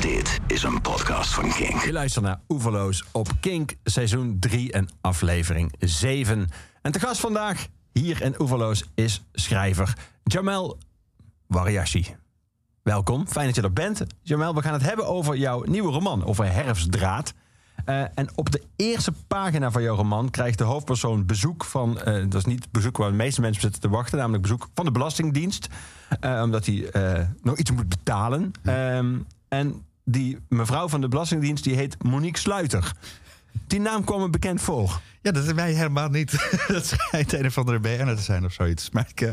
Dit is een podcast van Kink. Je luistert naar Oeverloos op Kink, seizoen 3 en aflevering 7. En te gast vandaag hier in Oeverloos is schrijver Jamel Wariashi. Welkom, fijn dat je er bent. Jamel, we gaan het hebben over jouw nieuwe roman, over Herfstdraad. Uh, en op de eerste pagina van jouw roman krijgt de hoofdpersoon bezoek van. Uh, dat is niet bezoek waar de meeste mensen zitten te wachten, namelijk bezoek van de Belastingdienst. Uh, omdat hij nog iets moet betalen. Um, en die mevrouw van de Belastingdienst die heet Monique Sluiter. Die naam kwam me bekend voor. Ja, dat is mij helemaal niet. dat schijnt een of andere BN'er te zijn of zoiets. Maar ik,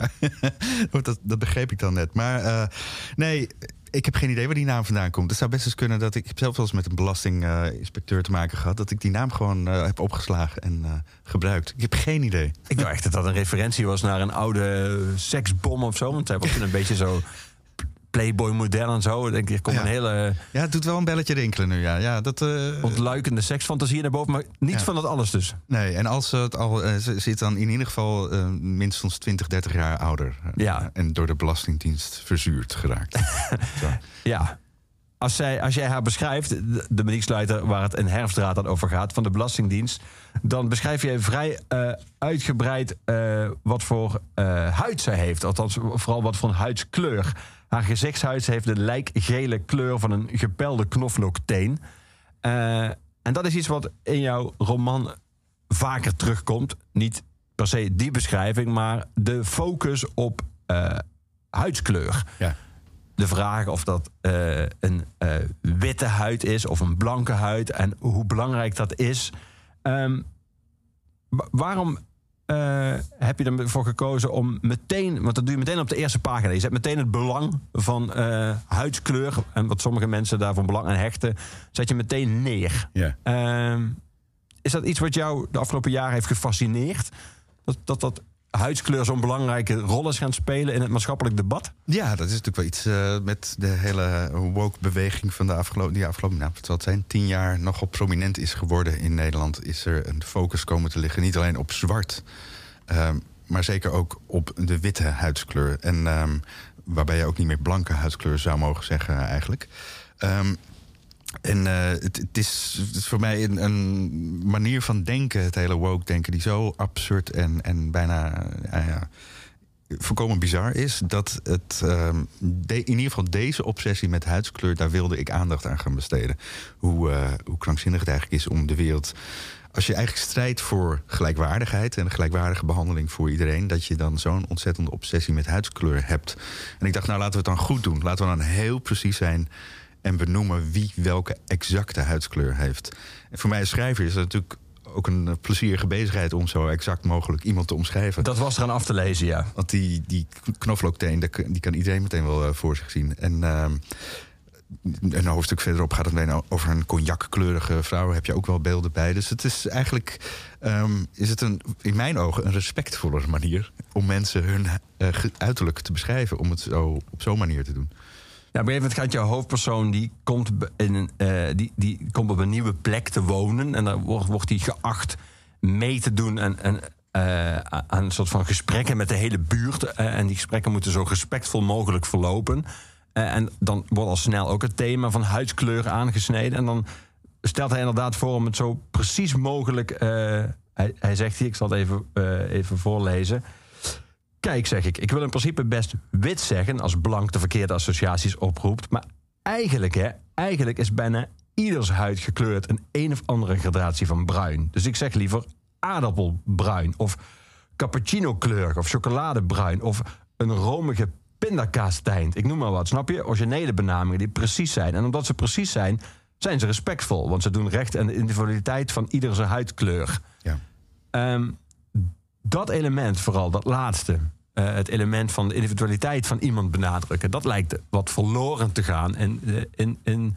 dat, dat, begreep ik dan net. Maar nee, ik heb geen idee waar die naam vandaan komt. Het zou best eens kunnen dat ik, ik heb zelf wel eens met een belastinginspecteur te maken gehad, dat ik die naam gewoon uh, heb opgeslagen en uh, gebruikt. Ik heb geen idee. Ik dacht echt dat dat een referentie was naar een oude seksbom of zo. Want hij was een beetje zo Playboy model en zo. Denk ik, komt ja. een hele. Ja, het doet wel een belletje rinkelen nu. Ja, ja dat. Uh, ontluikende seksfantasie naar boven, maar niets ja. van dat alles dus. Nee, en als het al uh, zit dan in ieder geval uh, minstens 20, 30 jaar ouder. Ja. En door de Belastingdienst verzuurd geraakt. ja. Als, zij, als jij haar beschrijft, de, Monique waar het in herfstdraad dan over gaat, van de Belastingdienst, dan beschrijf je vrij uitgebreid wat voor huid zij heeft. Althans, vooral wat voor een huidskleur. Haar gezichtshuid heeft de lijkgele kleur van een gepelde knoflookteen. en dat is iets wat in jouw roman vaker terugkomt. Niet per se die beschrijving, maar de focus op huidskleur. Ja de vraag of dat uh, een witte huid is of een blanke huid en hoe belangrijk dat is. Um, waarom uh, heb je ervoor gekozen om meteen, want dat doe je meteen op de eerste pagina. Je zet meteen het belang van huidskleur en wat sommige mensen daarvan belang aan hechten, zet je meteen neer. Yeah. Um, is dat iets wat jou de afgelopen jaren heeft gefascineerd? Dat dat, dat huidskleur zo'n belangrijke rol is gaan spelen in het maatschappelijk debat? Ja, dat is natuurlijk wel iets uh, met de hele woke-beweging van de afgelopen, die afgelopen nou, zijn tien jaar nogal prominent is geworden in Nederland. Is er een focus komen te liggen, niet alleen op zwart, uh, maar zeker ook op de witte huidskleur. En uh, waarbij je ook niet meer blanke huidskleur zou mogen zeggen, eigenlijk. Um, en uh, het, het, is, voor mij een, een, manier van denken, het hele woke-denken, die zo absurd en, en bijna uh, ja, volkomen bizar is. Dat het de, in ieder geval deze obsessie met huidskleur, daar wilde ik aandacht aan gaan besteden. Hoe, uh, hoe krankzinnig het eigenlijk is om de wereld. Als je eigenlijk strijdt voor gelijkwaardigheid en een gelijkwaardige behandeling voor iedereen, dat je dan zo'n ontzettende obsessie met huidskleur hebt. En ik dacht, nou laten we het dan goed doen. Laten we dan heel precies zijn en benoemen wie welke exacte huidskleur heeft. En voor mij als schrijver is dat natuurlijk ook een plezierige bezigheid om zo exact mogelijk iemand te omschrijven. Dat was eraan af te lezen, ja. Want die, die knoflookteen, die kan iedereen meteen wel voor zich zien. En uh, een hoofdstuk verderop gaat het alleen over een cognackleurige vrouw. Heb je ook wel beelden bij. Dus het is eigenlijk, um, is het een, in mijn ogen, een respectvollere manier om mensen hun uh, uiterlijk te beschrijven. Om het zo op zo'n manier te doen. Op een gaat jouw hoofdpersoon die komt, in uh, die, die komt op een nieuwe plek te wonen. En dan wordt, die geacht mee te doen en, uh, aan een soort van gesprekken met de hele buurt. Uh, en die gesprekken moeten zo respectvol mogelijk verlopen. en dan wordt al snel ook het thema van huidskleur aangesneden. En dan stelt hij inderdaad voor om het zo precies mogelijk. hij, hij zegt hier, ik zal het even, even voorlezen. Kijk, zeg ik, ik wil in principe best wit zeggen als blank de verkeerde associaties oproept. Maar eigenlijk, hè, eigenlijk is bijna ieders huid gekleurd een een of andere gradatie van bruin. Dus ik zeg liever aardappelbruin of cappuccino kleur of chocoladebruin of een romige pindakaastijnt. Ik noem maar wat, snap je? Originele benamingen die precies zijn. En omdat ze precies zijn, zijn ze respectvol. Want ze doen recht aan de individualiteit van ieder zijn huidkleur. Ja. Um, dat element vooral, dat laatste. Uh, het element van de individualiteit van iemand benadrukken. Dat lijkt wat verloren te gaan in, in, in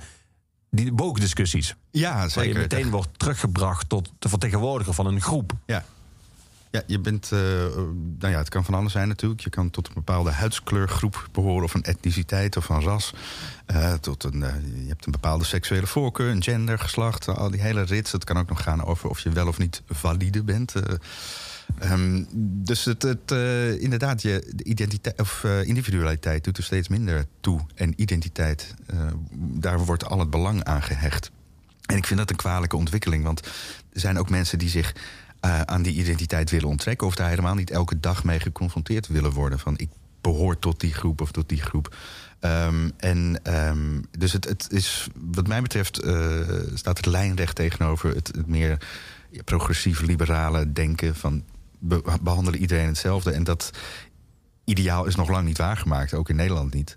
die woke-discussies. Ja, zeker. Waar je meteen wordt teruggebracht tot de vertegenwoordiger van een groep. Ja. Ja, je bent, uh, nou ja, het kan van alles zijn natuurlijk. Je kan tot een bepaalde huidskleurgroep behoren, of een etniciteit of een ras. Uh, tot een, uh, je hebt een bepaalde seksuele voorkeur, een gender, geslacht, al die hele rits. Het kan ook nog gaan over of je wel of niet valide bent. Ehm, dus het, het, eh, inderdaad, je de identiteit of eh, individualiteit doet er steeds minder toe. En identiteit, eh, daar wordt al het belang aan gehecht. En ik vind dat een kwalijke ontwikkeling, want er zijn ook mensen die zich aan die identiteit willen onttrekken, of daar helemaal niet elke dag mee geconfronteerd willen worden. Van ik behoor tot die groep of tot die groep. Ehm, en um, dus het, het is, wat mij betreft, staat het lijnrecht tegenover het, het meer progressief liberale denken van behandelen iedereen hetzelfde. En dat ideaal is nog lang niet waargemaakt, ook in Nederland niet.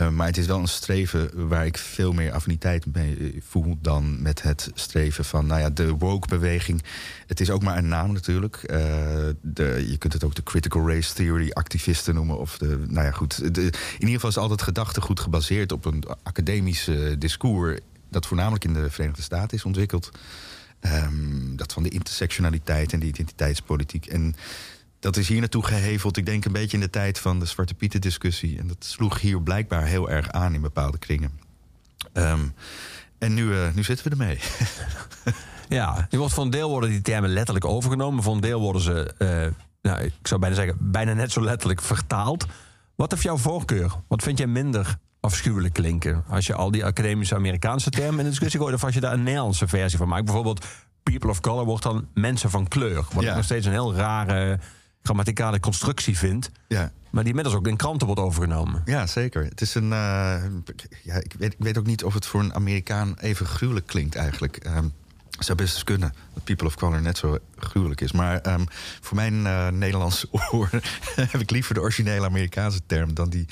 Uh, maar het is wel een streven waar ik veel meer affiniteit mee eh, voel dan met het streven van, nou ja, de woke-beweging. Het is ook maar een naam natuurlijk. Uh, de, je kunt het ook de critical race theory activisten noemen. Of de, nou ja, goed. In ieder geval is altijd gedachtegoed gebaseerd op een academisch discours. dat voornamelijk in de Verenigde Staten is ontwikkeld. Um, dat van de intersectionaliteit en de identiteitspolitiek. En dat is hier naartoe geheveld, ik denk een beetje in de tijd van de Zwarte Pieten discussie. En dat sloeg hier blijkbaar heel erg aan in bepaalde kringen. Um, en nu, uh, nu zitten we ermee. ja, je wordt van deel worden die termen letterlijk overgenomen. Van deel worden ze, uh, nou, ik zou bijna zeggen, bijna net zo letterlijk vertaald. Wat heeft jouw voorkeur? Wat vind jij minder afschuwelijk klinken. Als je al die academische Amerikaanse termen in de discussie gooit, of als je daar een Nederlandse versie van maakt. Bijvoorbeeld, people of color wordt dan mensen van kleur. Wat ik nog steeds een heel rare grammaticale constructie vind. Ja. Maar die inmiddels ook in kranten wordt overgenomen. Ja, zeker. Het is een. Uh, ja, ik, weet, ik weet ook niet of het voor een Amerikaan even gruwelijk klinkt eigenlijk. Um, zou best eens kunnen dat People of Color net zo gruwelijk is. Maar um, voor mijn uh, Nederlandse oor heb ik liever de originele Amerikaanse term dan die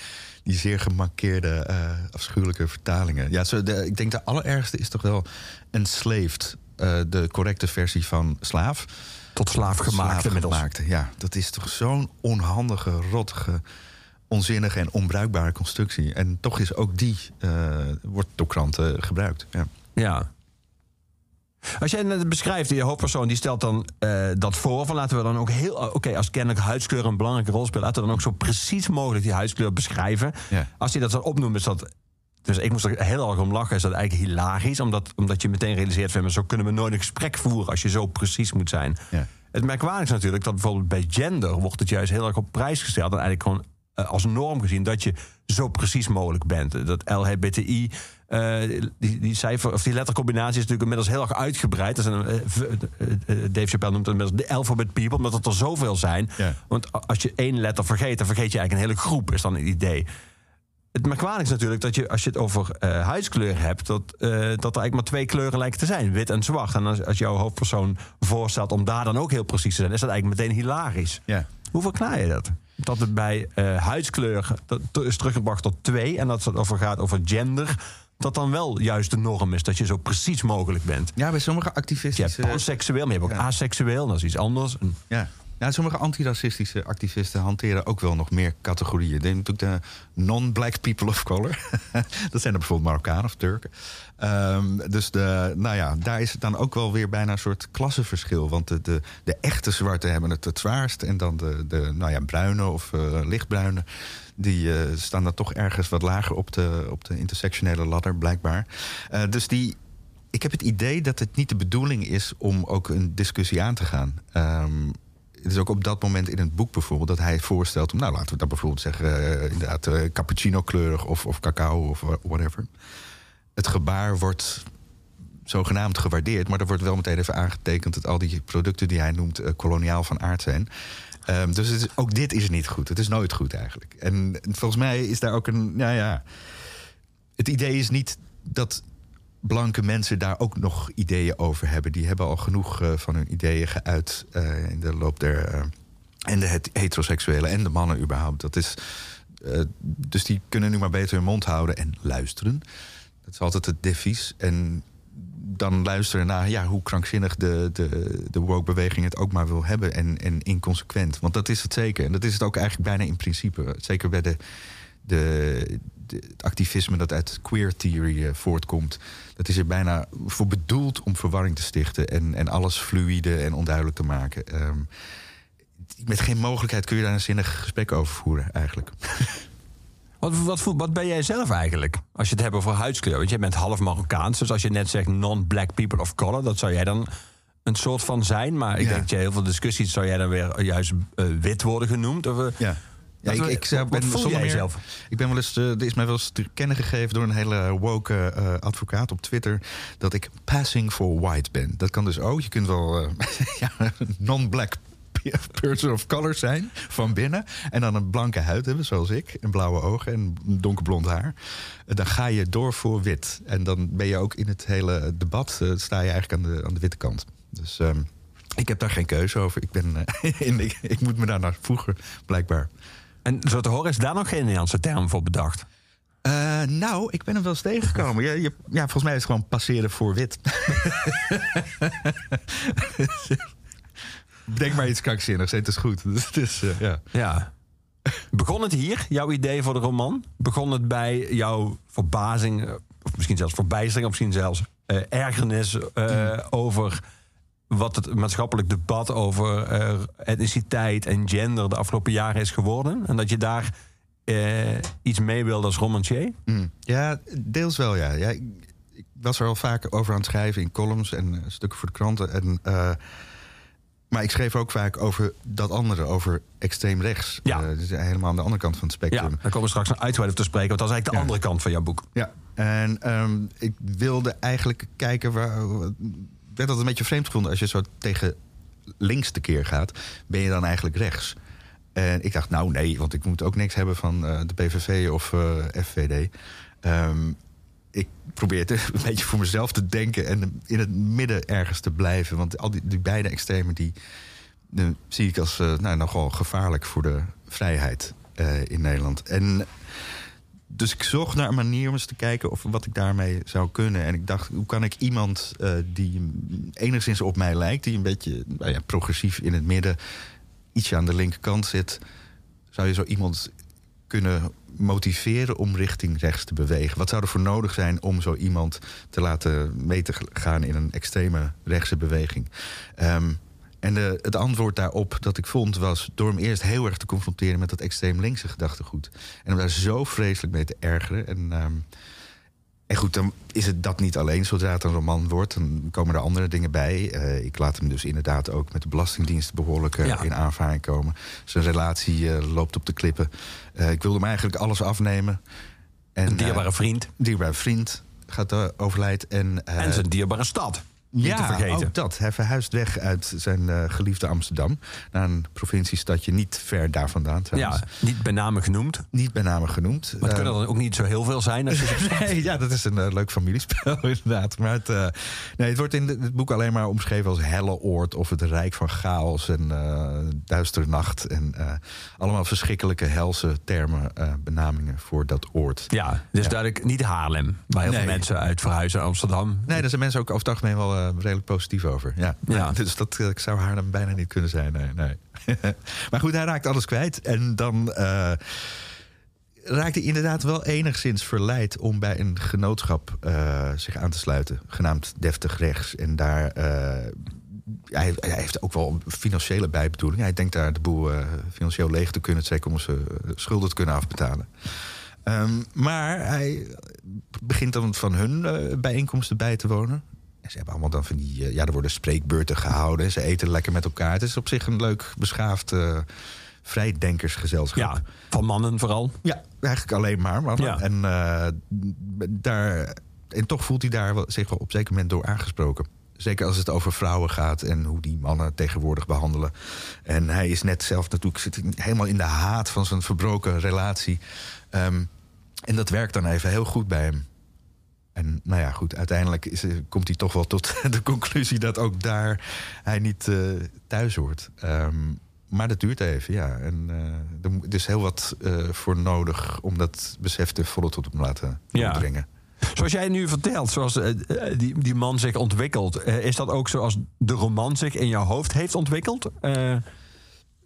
die zeer gemarkeerde, uh, afschuwelijke vertalingen. Ja, zo de, ik denk de allerergste is toch wel enslaved. Uh, de correcte versie van slaaf. Tot slaaf gemaakt inmiddels. Ja, dat is toch zo'n onhandige, rottige, onzinnige en onbruikbare constructie. En toch is ook die, uh, wordt door kranten gebruikt. Ja. ja. Als jij het beschrijft, die hoofdpersoon die stelt dan uh, dat voor. Van laten we dan ook heel. Oké, okay, als kennelijk huidskleur een belangrijke rol speelt, laten we dan ook zo precies mogelijk die huidskleur beschrijven. Ja. Als hij dat dan opnoemt, is dat. Dus ik moest er heel erg om lachen. Is dat eigenlijk hilarisch? Omdat, omdat je meteen realiseert van zo kunnen we nooit een gesprek voeren als je zo precies moet zijn. Ja. Het merkwaardig is natuurlijk dat bijvoorbeeld bij gender wordt het juist heel erg op prijs gesteld. En eigenlijk gewoon uh, als norm gezien dat je zo precies mogelijk bent. Dat LHBTI die, die cijfer, of die lettercombinatie is natuurlijk inmiddels heel erg uitgebreid. Dat een, uh, Dave Chappelle noemt het inmiddels de alphabet people, omdat het er zoveel zijn. Ja. Want als je één letter vergeet, dan vergeet je eigenlijk een hele groep, is dan het idee. Het merkwaardig is natuurlijk dat je, als je het over uh, huidskleur hebt, dat, uh, dat er eigenlijk maar twee kleuren lijken te zijn: wit en zwart. En als, als jouw hoofdpersoon voorstelt om daar dan ook heel precies te zijn, is dat eigenlijk meteen hilarisch. Ja. Hoe verklaar je dat? Dat het bij uh, huidskleur dat is teruggebracht tot twee en dat het over gaat over gender dat dan wel juist de norm is. Dat je zo precies mogelijk bent. Ja, bij sommige activisten. Je hebt panseksueel, maar je hebt ook aseksueel. Dat is iets anders. Ja. Ja, sommige antiracistische activisten hanteren ook wel nog meer categorieën. Denk natuurlijk de non-black people of color. dat zijn er bijvoorbeeld Marokkanen of Turken. Um, dus de, nou ja, daar is het dan ook wel weer bijna een soort klassenverschil. Want de, de, de echte zwarte hebben het het zwaarst. En dan de, de nou ja, bruine of uh, lichtbruine die uh, staan dan toch ergens wat lager op de, op de intersectionele ladder, blijkbaar. Uh, dus die, ik heb het idee dat het niet de bedoeling is om ook een discussie aan te gaan. Um, het is ook op dat moment in het boek bijvoorbeeld dat hij voorstelt om, nou laten we dat bijvoorbeeld zeggen, uh, inderdaad cappuccino kleurig of, of cacao of whatever. Het gebaar wordt zogenaamd gewaardeerd, maar er wordt wel meteen even aangetekend dat al die producten die hij noemt koloniaal van aard zijn. Um, dus is, ook dit is niet goed. Het is nooit goed eigenlijk. En, volgens mij is daar ook een. Ja, ja. Het idee is niet dat blanke mensen daar ook nog ideeën over hebben. Die hebben al genoeg uh, van hun ideeën geuit uh, in de loop der. Uh, en de heteroseksuele en de mannen überhaupt. Dat is. dus die kunnen nu maar beter hun mond houden en luisteren. Dat is altijd het devies. En dan luisteren naar ja, hoe krankzinnig de, de, de woke-beweging het ook maar wil hebben. En, en inconsequent. Want dat is het zeker. En dat is het ook eigenlijk bijna in principe. Zeker bij de, de, het activisme dat uit queer theory voortkomt. Dat is er bijna voor bedoeld om verwarring te stichten. En, en alles fluïde en onduidelijk te maken. Um, met geen mogelijkheid kun je daar een zinnig gesprek over voeren, eigenlijk. Wat, wat, wat, ben jij zelf eigenlijk? Als je het hebt over huidskleur. Want jij bent half Marokkaans. Dus als je net zegt non-black people of color, dat zou jij dan een soort van zijn. Maar ik Ja. denk dat je heel veel discussies zou jij dan weer juist eh, wit worden genoemd. Of, eh, Ja. Ja, ik, wat ben voel zonder jij meer- zelf? Ik ben wel eens, eh, er is mij wel eens te kennen gegeven door een hele woke eh, advocaat op Twitter dat ik passing for white ben. Dat kan dus ook. Je kunt wel eh, ja, een non-black person of color zijn van binnen en dan een blanke huid hebben zoals ik, en blauwe ogen en donkerblond haar. Eh, Dan ga je door voor wit en dan ben je ook in het hele debat eh, sta je eigenlijk aan de, aan de witte kant. Dus ehm, ik heb daar geen keuze over. Ik, ben, eh, in, ik, ik moet me daar naar voegen, blijkbaar. En zo te horen is daar nog geen Nederlandse term voor bedacht. Eh, nou, ik ben hem wel eens tegengekomen. Ja, je, ja, volgens mij is het gewoon passeren voor wit. Denk maar iets krankzinnigs, het is goed. Dus, het is, eh, ja. Ja. Begon het hier, jouw idee voor de roman? Begon het bij jouw verbazing, eh, of misschien zelfs verbijstering, of misschien zelfs ergernis eh, over wat het maatschappelijk debat over eh, etniciteit en gender de afgelopen jaren is geworden? En dat je daar eh, iets mee wilde als romancier? Mm. ja, deels wel, ja. ja ik, ik was er al vaak over aan het schrijven in columns en eh, stukken voor de kranten. En, maar ik schreef ook vaak over dat andere, over extreem rechts. Ja. Dus helemaal aan de andere kant van het Ja, spectrum. daar komen we straks uitgebreid op te spreken. Want dat is eigenlijk de Ja. andere kant van jouw boek. Ja, en ehm, ik wilde eigenlijk kijken waar. Werd dat een beetje vreemd gevonden als je zo tegen links tekeer gaat, ben je dan eigenlijk rechts? En ik dacht, nou nee, want ik moet ook niks hebben van eh, de PVV of eh, FVD. Ehm, ik probeer het een beetje voor mezelf te denken en in het midden ergens te blijven. Want al die, beide extremen die, eh, zie ik als nou, nogal gevaarlijk voor de vrijheid in Nederland. En dus ik zocht naar een manier om eens te kijken of wat ik daarmee zou kunnen. En ik dacht, hoe kan ik iemand eh, die enigszins op mij lijkt, die een beetje nou ja, progressief in het midden, ietsje aan de linkerkant zit, zou je zo iemand kunnen motiveren om richting rechts te bewegen? Wat zou er voor nodig zijn om zo iemand te laten mee te gaan in een extreme rechtse beweging? Ehm, en de, het antwoord daarop dat ik vond was door hem eerst heel erg te confronteren met dat extreem linkse gedachtegoed. En hem daar zo vreselijk mee te ergeren. En, ehm, en goed, dan is het dat niet alleen. Zodra het een roman wordt, dan komen er andere dingen bij. Eh, ik laat hem dus inderdaad ook met de Belastingdienst behoorlijk eh, Ja. in aanvaring komen. Zijn relatie eh, loopt op de klippen. Eh, ik wilde hem eigenlijk alles afnemen. En, Een dierbare eh, vriend. dierbare vriend gaat overlijdt. En, En zijn dierbare stad. Ja, te vergeten. ook dat. Hij verhuist weg uit zijn uh, geliefde Amsterdam. Naar een provinciestadje niet ver daar vandaan. Trouwens. Ja, niet bij name genoemd. Niet bij name genoemd. Maar het kunnen er dan ook niet zo heel veel zijn. Als je nee, ja, dat is een uh, leuk familiespel inderdaad. Maar het, uh, nee, het wordt in het boek alleen maar omschreven als helle oord... of het rijk van chaos en duistere nacht. En allemaal verschrikkelijke helse termen, benamingen voor dat oord. Ja, dus ja. duidelijk niet Haarlem. Waar heel Nee. veel mensen uit verhuizen naar Amsterdam. Nee, daar zijn mensen ook over het algemeen wel uh, redelijk positief over. Ja. Ja. Dus dat uh, zou Haarlem bijna niet kunnen zijn. Nee, nee. maar goed, hij raakt alles kwijt. En dan uh, raakt hij inderdaad wel enigszins verleid om bij een genootschap uh, zich aan te sluiten. Genaamd Deftig Rechts. En daar. Hij, hij, heeft ook wel financiële bijbedoeling. Hij denkt daar de boel financieel leeg te kunnen trekken om zijn schulden te kunnen afbetalen. Um, maar hij begint dan van hun uh, bijeenkomsten bij te wonen. En ze hebben allemaal dan van die. Uh, ja, er worden spreekbeurten gehouden. Ze eten lekker met elkaar. Het is op zich een leuk, beschaafd. Uh, vrijdenkersgezelschap. Ja, van mannen vooral. Ja, eigenlijk alleen maar mannen. Ja. En, daar, en toch voelt hij daar wel, zich wel op zeker moment door aangesproken. Zeker als het over vrouwen gaat en hoe die mannen tegenwoordig behandelen. En hij is net zelf natuurlijk zit helemaal in de haat van zijn verbroken relatie. Um, en dat werkt dan even heel goed bij hem. En nou ja, goed, uiteindelijk is, komt hij toch wel tot de conclusie dat ook daar hij niet uh, thuis hoort. Um, maar dat duurt even, ja. En uh, er is heel wat uh, voor nodig om dat besef te volle tot hem laten. Ja. Zoals jij nu vertelt, zoals die, die man zich ontwikkelt, is dat ook zoals de roman zich in jouw hoofd heeft ontwikkeld?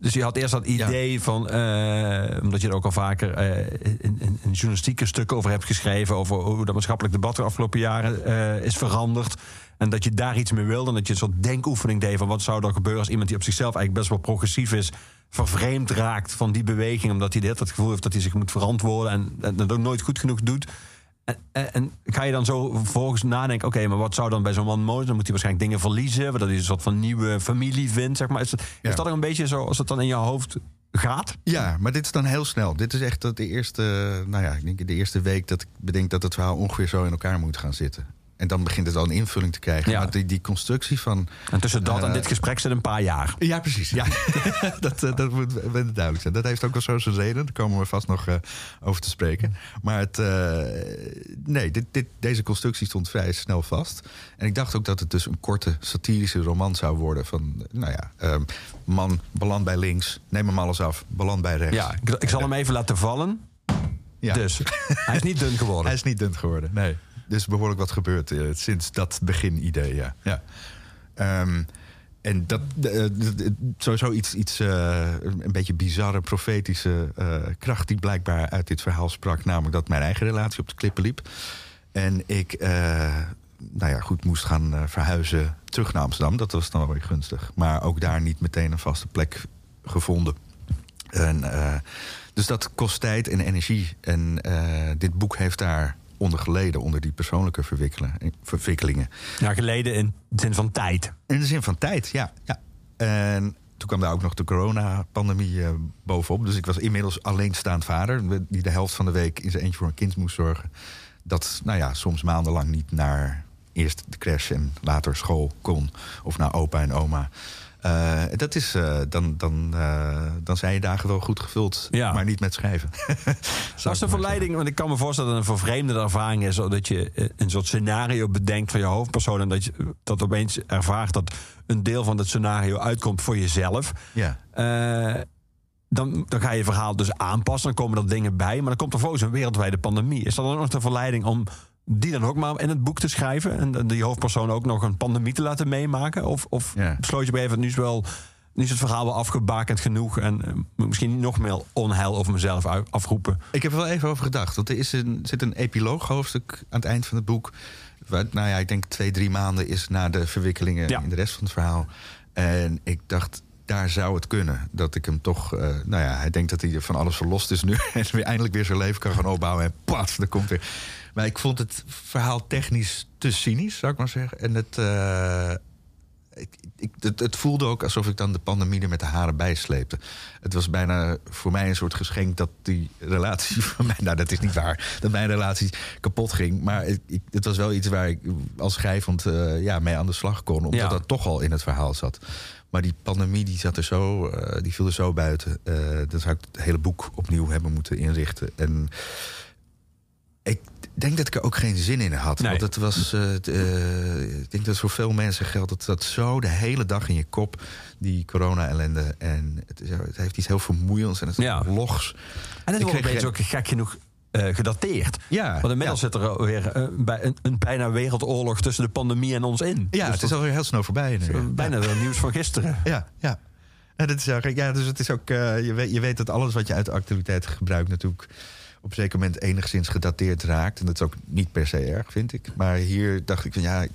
Dus je had eerst dat idee ja. van, uh, omdat je er ook al vaker uh, in, in, in, journalistieke stukken over hebt geschreven, over hoe dat maatschappelijk debat de afgelopen jaren uh, is veranderd. En dat je daar iets mee wilde. En dat je een soort denkoefening deed van wat zou er gebeuren als iemand die op zichzelf eigenlijk best wel progressief is, vervreemd raakt van die beweging, omdat hij dit het gevoel heeft dat hij zich moet verantwoorden en, en dat ook nooit goed genoeg doet. En, en, en ga je dan zo vervolgens nadenken... oké, maar wat zou dan bij zo'n man mooi zijn? Dan moet hij waarschijnlijk dingen verliezen... waardoor hij een soort van nieuwe familie vindt, zeg maar. Is, dat- is Ja. dat ook een beetje zo als het dan in je hoofd gaat? Ja, maar dit is dan heel snel. Dit is echt dat de eerste, nou ja, ik denk de eerste week dat ik bedenk dat het verhaal ongeveer zo in elkaar moet gaan zitten. En dan begint het al een invulling te krijgen. Ja. Maar die, die constructie van. En tussen dat en Eh, dit gesprek zit een paar jaar. Ja, precies. Ja. dat, eh, dat moet duidelijk zijn. Dat heeft ook wel zo zijn reden. Daar komen we vast nog eh, over te spreken. Maar het, nee, dit, dit, deze constructie stond vrij snel vast. En ik dacht ook dat het dus een korte satirische roman zou worden. Van, nou ja, ehm, man beland bij links, neem hem alles af, beland bij rechts. Ja, ik, ik zal hem even laten vallen. Ja. Dus, hij is niet dun geworden. Hij is niet dun geworden, nee. Dus behoorlijk wat gebeurd eh, sinds dat beginidee, ja. ja. Ehm, en dat, eh, sowieso iets, iets eh, een beetje bizarre, profetische kracht... die blijkbaar uit dit verhaal sprak. Namelijk dat mijn eigen relatie op de klippen liep. En ik, nou ja, goed, moest gaan verhuizen terug naar Amsterdam. Dat was dan wel weer gunstig. Maar ook daar niet meteen een vaste plek gevonden. En, dus dat kost tijd en energie. En dit boek heeft daar onder geleden, onder die persoonlijke verwikkelen, verwikkelingen. Ja, geleden in de zin van tijd. In de zin van tijd, ja. ja. En toen kwam daar ook nog de coronapandemie eh, bovenop. Dus ik was inmiddels alleenstaand vader... die de helft van de week in zijn eentje voor een kind moest zorgen. Dat, nou ja, soms maandenlang niet naar eerst de crash en later school kon. Of naar opa en oma. Eh, dat is, eh, dan, dan, eh, dan zijn je dagen wel goed gevuld, Ja. maar niet met schrijven. Dat is de verleiding, want ik kan me voorstellen dat het een vervreemde ervaring is. Dat je een soort scenario bedenkt van je hoofdpersoon. En dat je dat opeens ervaart dat een deel van het scenario uitkomt voor jezelf. Ja. Dan, dan ga je verhaal dus aanpassen. Dan komen er dingen bij. Maar dan komt er vervolgens een wereldwijde pandemie. Is dat dan nog de verleiding om die dan ook maar in het boek te schrijven? En die hoofdpersoon ook nog een pandemie te laten meemaken? Of, of Ja. besloot je gegeven moment, nu is, wel, nu is het verhaal wel afgebakend genoeg. En eh, misschien nog meer onheil over mezelf afroepen. Ik heb er wel even over gedacht. Want er is een, zit een epilooghoofdstuk aan het eind van het boek. Waar, nou ja, ik denk twee, drie maanden is na de verwikkelingen Ja. in de rest van het verhaal. En ik dacht, daar zou het kunnen. Dat ik hem toch, eh, nou ja, hij denkt dat hij van alles verlost is nu. En weer eindelijk weer zijn leven kan gaan opbouwen. En pats, er komt weer. Maar ik vond het verhaal technisch te cynisch, zou ik maar zeggen. En het, eh, ik, ik, het, het voelde ook alsof ik dan de pandemie er met de haren bij sleepte. Het was bijna voor mij een soort geschenk dat die relatie van mij... Nou, dat is niet waar, dat mijn relatie kapot ging. Maar het, ik, het was wel iets waar ik als schrijvend eh, ja, mee aan de slag kon. Omdat Ja. dat toch al in het verhaal zat. Maar die pandemie die zat er zo, eh, die viel er zo buiten. Dan zou ik het hele boek opnieuw hebben moeten inrichten. En denk dat ik er ook geen zin in had. Nee. Want het was, eh, eh, ik denk dat voor veel mensen geldt dat dat zo de hele dag in je kop, die corona-ellende. En het, het heeft iets heel vermoeiends en het is Ja. logs. En het Ik wordt geen- ook gek genoeg eh, gedateerd. Ja, Want inmiddels ja. zit er weer bij een, een bijna wereldoorlog tussen de pandemie en ons in. Ja, Dus het is alweer heel snel voorbij. nu. is bijna weer nieuws van gisteren. Ja, ja. Ja, dat is ook, ja, dus het is ook, eh, je, weet, je weet dat alles wat je uit de actualiteit gebruikt natuurlijk op een zeker moment enigszins gedateerd raakt. En dat is ook niet per se erg, vind ik. Maar hier dacht ik van ja, ik,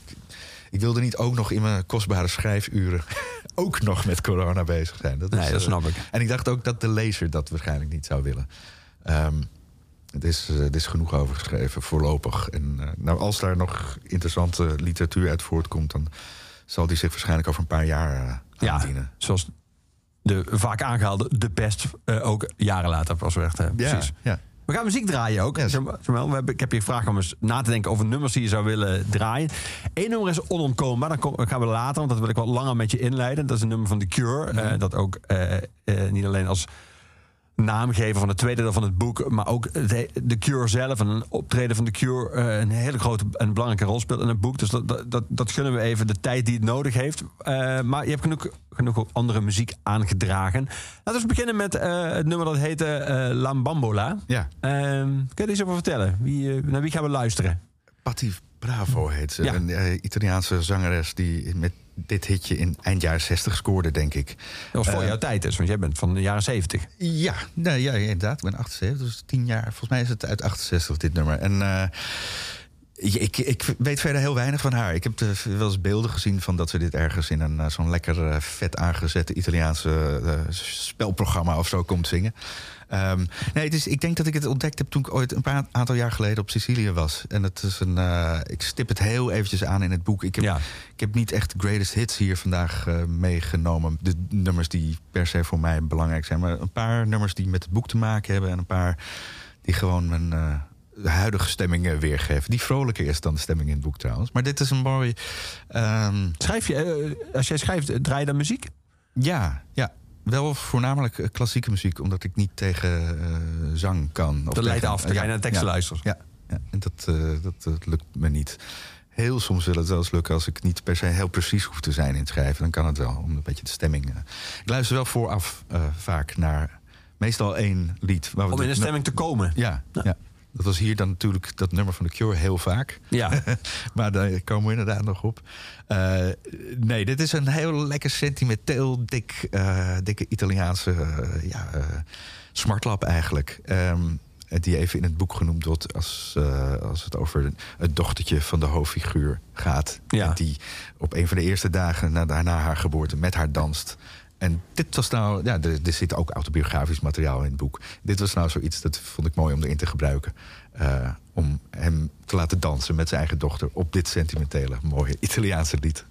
ik wilde niet ook nog in mijn kostbare schrijfuren ook nog met corona bezig zijn. Dat Nee, dat eh, snap ik. En ik dacht ook dat de lezer dat waarschijnlijk niet zou willen. Ehm, het is, eh, is genoeg over geschreven, voorlopig. En eh, nou, als daar nog interessante literatuur uit voortkomt, dan zal die zich waarschijnlijk over een paar jaar eh Ja, zoals de vaak aangehalde de best eh, ook jaren later pas werd. precies. ja. We gaan muziek draaien ook. Samuel, we hebben, ik heb je gevraagd om eens na te denken over nummers die je zou willen draaien. Eén nummer is onontkoombaar. Dan kom- gaan we later, want dat wil ik wat langer met je inleiden. Dat is een nummer van The Cure. Mhm. eh, dat ook eh, eh, niet alleen als naamgever van het tweede deel van het boek, maar ook de, de Cure zelf en een optreden van de Cure eh, een hele grote en belangrijke rol speelt in het boek. Dus dat, dat, dat, dat gunnen we even de tijd die het nodig heeft. Eh, maar je hebt genoeg, genoeg ook andere muziek aangedragen. Laten we beginnen met eh, het nummer dat heette Lambambola. Ja, Ehm, kun je iets over vertellen? Wie, naar wie gaan we luisteren? Patti Bravo heet ze. Ja. Een Italiaanse zangeres die met dit hitje in eind jaren 60 scoorde, denk ik. Dat was voor Eh, jouw tijd dus, want jij bent van de jaren 70. Ja, nee, ja, inderdaad. Ik ben 78, dus 10 jaar. Volgens mij is het uit 68 dit nummer. En eh, Ik, ik weet verder heel weinig van haar. Ik heb de, wel eens beelden gezien van dat ze dit ergens in een zo'n lekker vet aangezette Italiaanse spelprogramma of zo komt zingen. Um, nee, het is, ik denk dat ik het ontdekt heb toen ik ooit een paar aantal jaar geleden op Sicilië was. En het is een. Uh, ik stip het heel eventjes aan in het boek. Ik heb, ik heb niet echt greatest hits hier vandaag uh, meegenomen. De nummers die per se voor mij belangrijk zijn. Maar een paar nummers die met het boek te maken hebben. En een paar die gewoon mijn. Uh, huidige stemming weergeven. Die vrolijker is dan de stemming in het boek trouwens. Maar dit is een mooi. Um... Schrijf je, als jij schrijft, draai je dan muziek? Ja, ja wel voornamelijk eh, klassieke muziek, omdat ik niet tegen uh, zang kan. Dat leidt af, dan ja, je naar teksten ja, luistert. Ja, ja, en dat, uh, dat, dat, lukt me niet. Heel soms wil het wel eens lukken als ik niet per se heel precies hoef te zijn in het schrijven. Dan kan het wel, om een beetje de stemming... ik luister wel vooraf vaak naar meestal één lied. Waar we om in de stemming te komen? Ja, ja. Dat was hier dan natuurlijk dat nummer van The Cure heel vaak. Ja. maar daar komen we inderdaad nog op. Uh, nee, dit is een heel lekker sentimenteel, dik, uh, dikke Italiaanse uh, ja, smartlap eigenlijk. Um, die even in het boek genoemd wordt als, als het over het dochtertje van de hoofdfiguur gaat. Ja. Die op een van de eerste dagen na, na haar geboorte met haar danst. En dit was nou, ja, er, zit ook autobiografisch materiaal in het boek. Dit was nou zoiets, dat vond ik mooi om erin te gebruiken. Uh, om hem te laten dansen met zijn eigen dochter op dit sentimentele, mooie Italiaanse lied.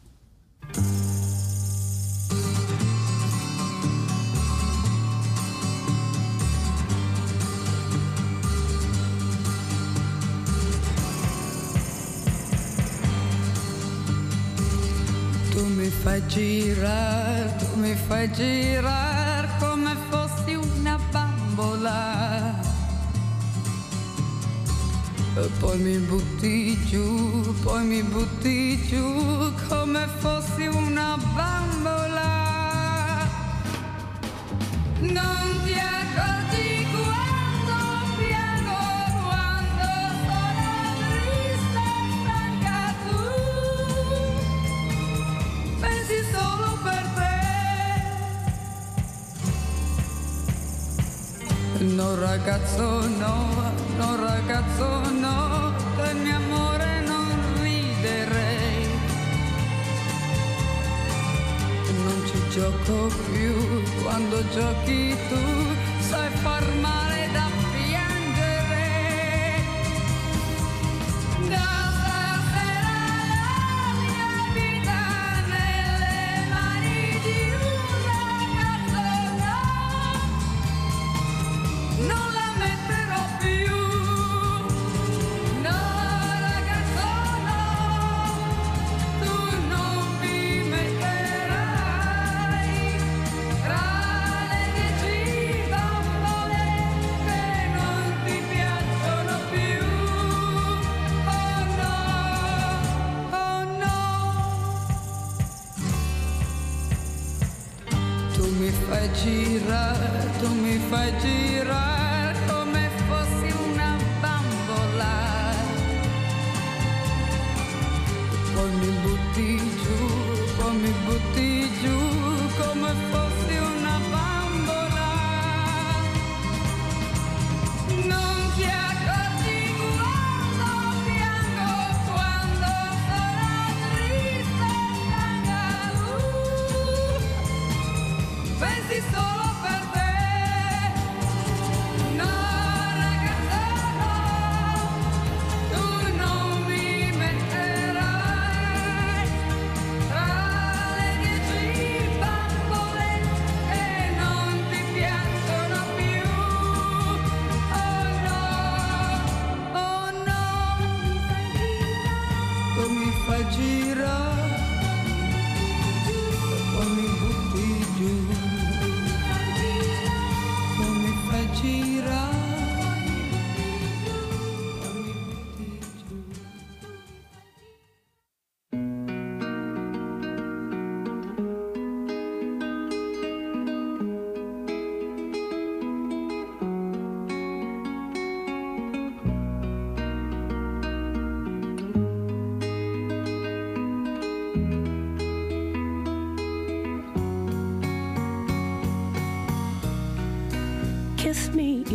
Mi fai girare, tu mi fai girare come fossi una bambola. E poi mi butti giù, poi mi butti giù come fossi una bambola. Non ti accorgi No ragazzo no, no ragazzo no, del mio amore non riderei. Non ci gioco più, quando giochi tu sai far male da piangere. Da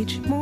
ritmo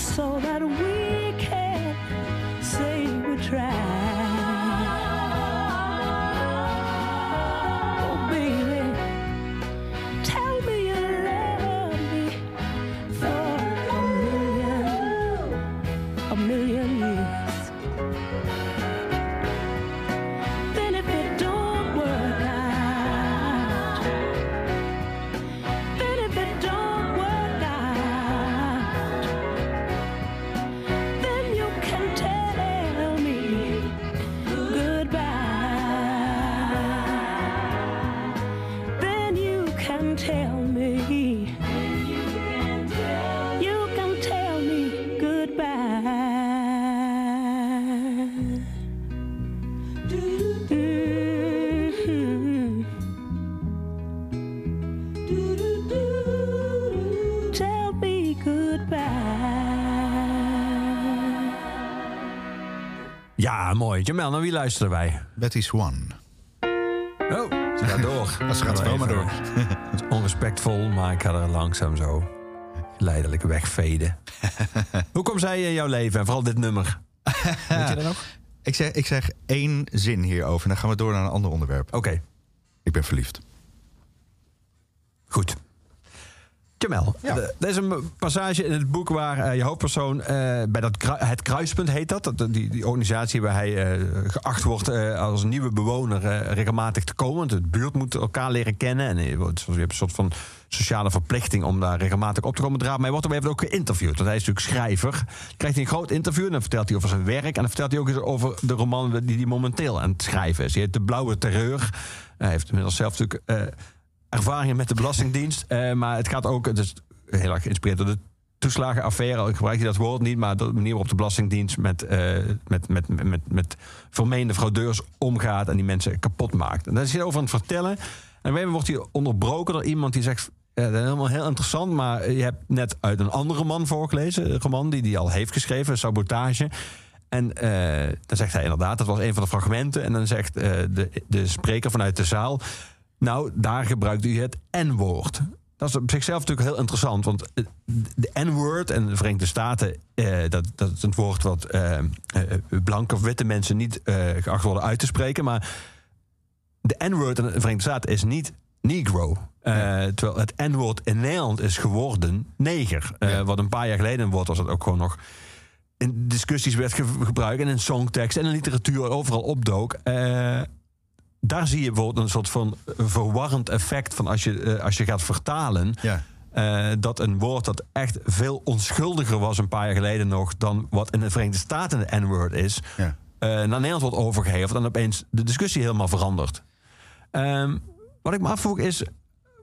so Ja, mooi. Jamel, naar wie luisteren wij? Betty Swan. Oh, ze gaat door. Ze gaat wel maar door. Het is onrespectvol, maar ik ga er langzaam zo geleidelijk wegveden. Hoe komt zij in jouw leven en vooral dit nummer? Weet je dat nog? Ik zeg, ik zeg één zin hierover en dan gaan we door naar een ander onderwerp. Oké, Ik ben verliefd. goed. Jamel, Ja. er is een passage in het boek waar eh, je hoofdpersoon eh, bij dat kru- het kruispunt heet dat, dat die, die organisatie waar hij eh, geacht wordt als nieuwe bewoner regelmatig te komen. Want de buurt moet elkaar leren kennen en je, wordt- je hebt een soort van sociale verplichting om daar regelmatig op te komen draven. Maar hij wordt op ook geïnterviewd, want hij is natuurlijk schrijver. Dan krijgt hij een groot interview en dan vertelt hij over zijn werk en dan vertelt hij ook eens over de roman die hij momenteel aan het schrijven is. Die heet De Blauwe Terreur. Hij heeft inmiddels zelf natuurlijk ervaringen met de Belastingdienst. eh, maar het gaat ook, het is heel erg geïnspireerd door de toeslagenaffaire. Ik gebruik je dat woord niet, maar de manier waarop de Belastingdienst met, eh, met, met, met, met, met vermeende fraudeurs omgaat en die mensen kapot maakt. En daar is hij over aan het vertellen. En moment wordt hij onderbroken door iemand die zegt. dat is helemaal heel interessant, maar je hebt net uit een andere roman voorgelezen. Een roman die hij al heeft geschreven, Sabotage. En eh, dan zegt hij inderdaad, dat was een van de fragmenten. En dan zegt de, de spreker vanuit de zaal... nou, daar gebruikt u het N-woord. Dat is op zichzelf natuurlijk heel interessant. Want eh, de N-word en de Verenigde Staten... eh, dat, dat is een woord wat eh, eh, blanke of witte mensen niet eh, geacht worden uit te spreken. Maar de N-word in de Verenigde Staten is niet negro. Eh, terwijl het N-woord in Nederland is geworden neger. Ja. Wat een paar jaar geleden een woord was dat ook gewoon nog in discussies werd ge- gebruikt en in songtekst en in literatuur overal opdook. eh, daar zie je bijvoorbeeld een soort van verwarrend effect van als je, eh, als je gaat vertalen. Ja. eh, dat een woord dat echt veel onschuldiger was een paar jaar geleden nog dan wat in de Verenigde Staten een N-word is, Ja. eh, naar Nederland wordt overgeheveld en opeens de discussie helemaal verandert. Ehm, wat ik me afvroeg is,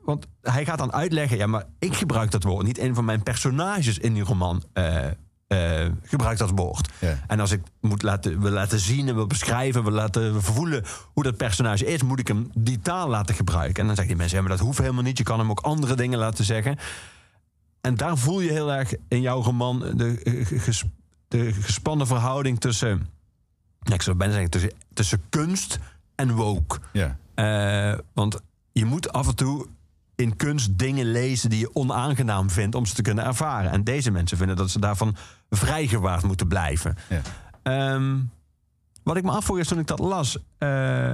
want hij gaat dan uitleggen, ja, maar ik gebruik dat woord, niet een van mijn personages in die roman. eh eh, gebruikt dat woord. Ja. En als ik moet laten, wil laten zien en wil beschrijven, wil laten voelen hoe dat personage is, moet ik hem die taal laten gebruiken. En dan zeggen die mensen, ja, maar dat hoeft helemaal niet. Je kan hem ook andere dingen laten zeggen. En daar voel je heel erg in jouw roman de, eh, ges- de gespannen verhouding tussen, ik zou bijna zeggen, tussen, tussen kunst en woke. Ja. Eh, want je moet af en toe in kunst dingen lezen die je onaangenaam vindt om ze te kunnen ervaren. En deze mensen vinden dat ze daarvan vrijgewaard moeten blijven. Ja. Ehm, wat ik me afvroeg is toen ik dat las. eh,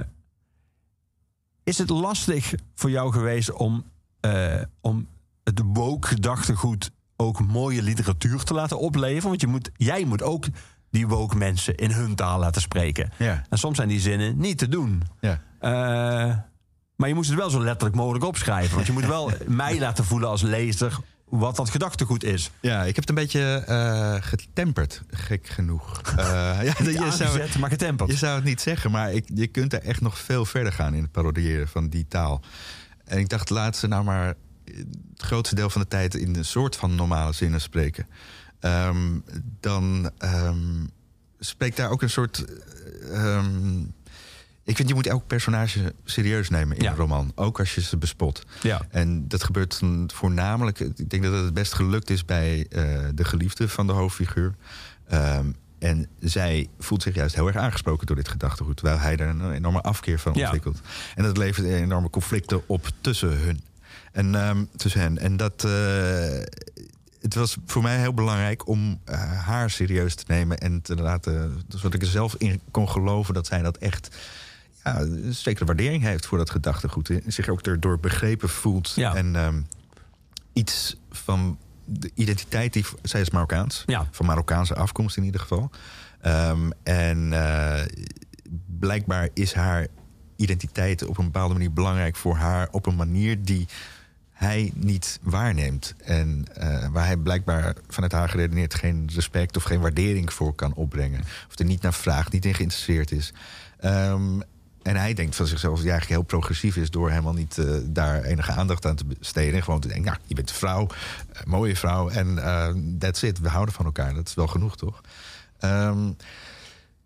is het lastig voor jou geweest om, eh, om het woke gedachtegoed ook mooie literatuur te laten opleveren? Want je moet, jij moet ook die woke mensen in hun taal laten spreken. Ja. En soms zijn die zinnen niet te doen. Ja. Eh, maar je moest het wel zo letterlijk mogelijk opschrijven. Want je moet wel mij laten voelen als lezer wat dat gedachtegoed is. Ja, ik heb het een beetje eh, getemperd, gek genoeg. Eh, ja, je, zou, maar getemperd. je zou het niet zeggen, maar ik, je kunt er echt nog veel verder gaan in het parodiëren van die taal. En ik dacht, laat ze nou maar het grootste deel van de tijd in een soort van normale zinnen spreken. Ehm, dan ehm, spreekt daar ook een soort. eh, ehm, ik vind je moet elk personage serieus nemen in Ja. een roman, ook als je ze bespot. Ja. En dat gebeurt voornamelijk. Ik denk dat het het best gelukt is bij eh, de geliefde van de hoofdfiguur. Ehm, en zij voelt zich juist heel erg aangesproken door dit gedachtegoed. Terwijl hij er een enorme afkeer van Ja. ontwikkelt. En dat levert enorme conflicten op tussen hun. En ehm, tussen hen. En dat. eh, het was voor mij heel belangrijk om eh, haar serieus te nemen en te laten. Zodat ik er zelf in kon geloven dat zij dat echt. Ja, een zekere waardering heeft voor dat gedachtegoed. Zich ook erdoor begrepen voelt. Ja. En ehm, iets van de identiteit die. Zij is Marokkaans. Ja. Van Marokkaanse afkomst in ieder geval. Ehm, en eh, blijkbaar is haar identiteit op een bepaalde manier belangrijk voor haar. Op een manier die hij niet waarneemt. En eh, waar hij blijkbaar vanuit haar geredeneerd geen respect of geen waardering voor kan opbrengen. Of er niet naar vraagt, niet in geïnteresseerd is. Ehm, en hij denkt van zichzelf dat hij eigenlijk heel progressief is door helemaal niet eh, daar enige aandacht aan te besteden. En gewoon te denken, nou, je bent een vrouw, mooie vrouw en eh, that's it. We houden van elkaar. Dat is wel genoeg, toch? Ehm,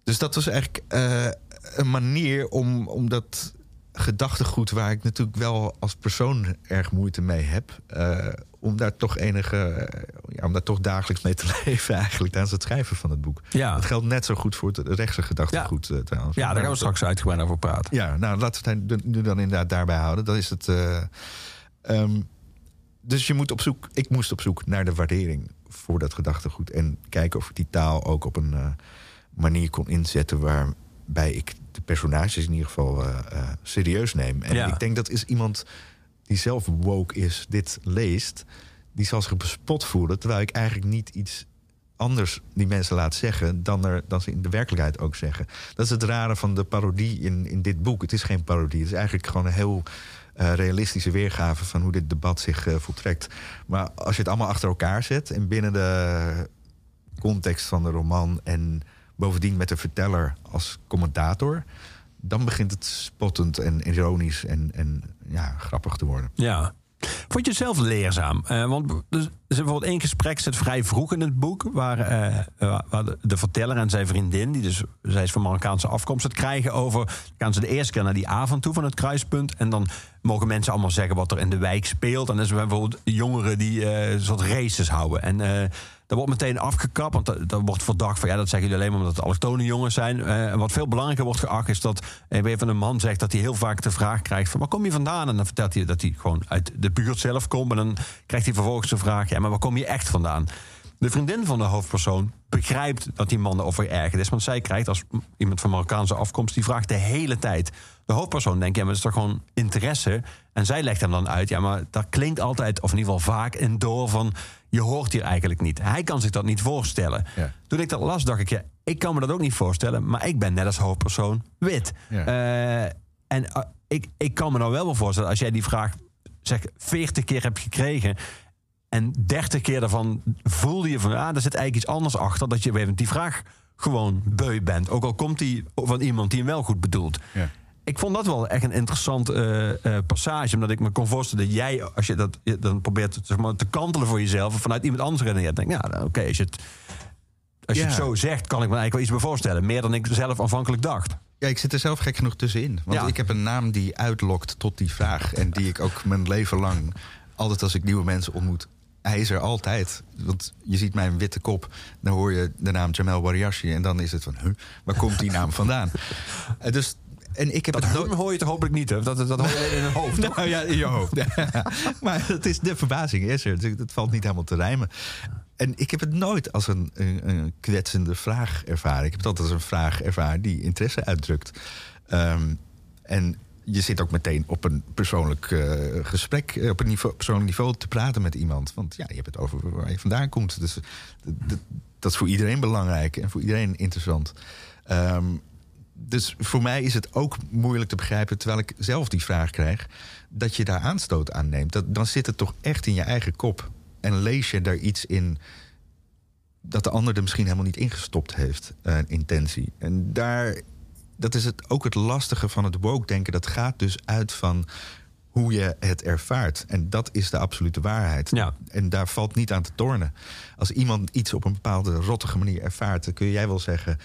dus dat was eigenlijk eh, een manier om, om dat gedachtegoed, waar ik natuurlijk wel als persoon erg moeite mee heb, eh, om daar toch enige, eh, ja, om daar toch dagelijks mee te leven, eigenlijk tijdens het schrijven van het boek. Ja. Dat geldt net zo goed voor het rechtse gedachtegoed eh, trouwens. Ja, daar gaan we straks uitgebreid over praten. Ja, nou laten we het nu dan inderdaad daarbij houden. Dat is het. eh, ehm, dus je moet op zoek. Ik moest op zoek naar de waardering voor dat gedachtegoed. En kijken of ik die taal ook op een manier kon inzetten waarbij ik de personages in ieder geval eh, eh, serieus neem. En Ja. ik denk dat is iemand die zelf woke is, dit leest, die zal zich bespot voelen. Terwijl ik eigenlijk niet iets anders die mensen laat zeggen dan, er, dan ze in de werkelijkheid ook zeggen. Dat is het rare van de parodie in, in dit boek. Het is geen parodie. Het is eigenlijk gewoon een heel eh, realistische weergave van hoe dit debat zich voltrekt. Maar als je het allemaal achter elkaar zet en binnen de context van de roman en bovendien met de verteller als commentator, dan begint het spottend en ironisch en, en ja, grappig te worden. Ja. Vond je het zelf leerzaam? Eh, want er is bijvoorbeeld één gesprek zit vrij vroeg in het boek... waar, eh, eh, waar de, verteller en zijn vriendin, die dus, zij is van Marokkaanse afkomst... het krijgen over, gaan ze de eerste keer naar die avond toe van het kruispunt... en dan mogen mensen allemaal zeggen wat er in de wijk speelt. En dan is bijvoorbeeld jongeren die een soort races houden. En dat wordt meteen afgekapt, want dat, wordt verdacht van... ja, dat zeggen jullie alleen maar omdat het allochtone jongens zijn. En wat veel belangrijker wordt geacht is dat... een van een man zegt dat hij heel vaak de vraag krijgt... van waar kom je vandaan? En dan vertelt hij dat hij gewoon uit de buurt zelf komt. En dan krijgt hij vervolgens de vraag... ja, maar waar kom je echt vandaan? De vriendin van de hoofdpersoon begrijpt dat die man erover ergerd is. Want zij krijgt als iemand van Marokkaanse afkomst... die vraagt de hele tijd. De hoofdpersoon denkt, ja, maar dat is toch gewoon interesse? En zij legt hem dan uit, ja, maar dat klinkt altijd... of in ieder geval vaak in door van... je hoort hier eigenlijk niet. Hij kan zich dat niet voorstellen. Ja. Toen ik dat las, dacht ik, ja, ik kan me dat ook niet voorstellen. Maar ik ben net als hoofdpersoon wit. Ja. Eh, en eh, ik, ik kan me nou wel wel voorstellen, als jij die vraag zeg 40 keer hebt gekregen. En 30 keer daarvan voelde je van, ah, er zit eigenlijk iets anders achter. Dat je weer die vraag gewoon beu bent. Ook al komt die van iemand die hem wel goed bedoelt. Ja. Ik vond dat wel echt een interessant eh, eh, passage. Omdat ik me kon voorstellen dat jij, als je dat je dan probeert zeg maar, te kantelen voor jezelf. of vanuit iemand anders redeneert. denk ja, nou, oké, als je het. Als je Ja. het zo zegt, kan ik me eigenlijk wel iets bij voorstellen. Meer dan ik zelf aanvankelijk dacht. Ja, ik zit er zelf gek genoeg tussenin. Want Ja. ik heb een naam die uitlokt tot die vraag. En die ik ook mijn leven lang, altijd als ik nieuwe mensen ontmoet... Hij is er altijd. Want je ziet mijn witte kop, dan hoor je de naam Jamel Wariashi... en dan is het van, huh, waar komt die naam vandaan? Eh, dus, en ik heb Dat het nooit... hoor je toch hopelijk niet, hè? Dat, dat hoor je in het hoofd. Nou ja, in je hoofd. maar het is, de verbazing is er. Het valt niet helemaal te rijmen. En ik heb het nooit als een, een, een kwetsende vraag ervaren. Ik heb het altijd als een vraag ervaren die interesse uitdrukt. Ehm, en je zit ook meteen op een persoonlijk eh, gesprek, eh, op een niveau, persoonlijk niveau te praten met iemand. Want ja, je hebt het over waar je vandaan komt. Dus dat, is voor iedereen belangrijk en voor iedereen interessant. Ehm, dus voor mij is het ook moeilijk te begrijpen, terwijl ik zelf die vraag krijg, dat je daar aanstoot aan neemt. Dat, dan zit het toch echt in je eigen kop. En lees je daar iets in dat de ander er misschien helemaal niet ingestopt heeft, een intentie. En daar, dat is het, ook het lastige van het woke-denken. Dat gaat dus uit van hoe je het ervaart. En dat is de absolute waarheid. Ja. En daar valt niet aan te tornen. Als iemand iets op een bepaalde rottige manier ervaart, dan kun jij wel zeggen: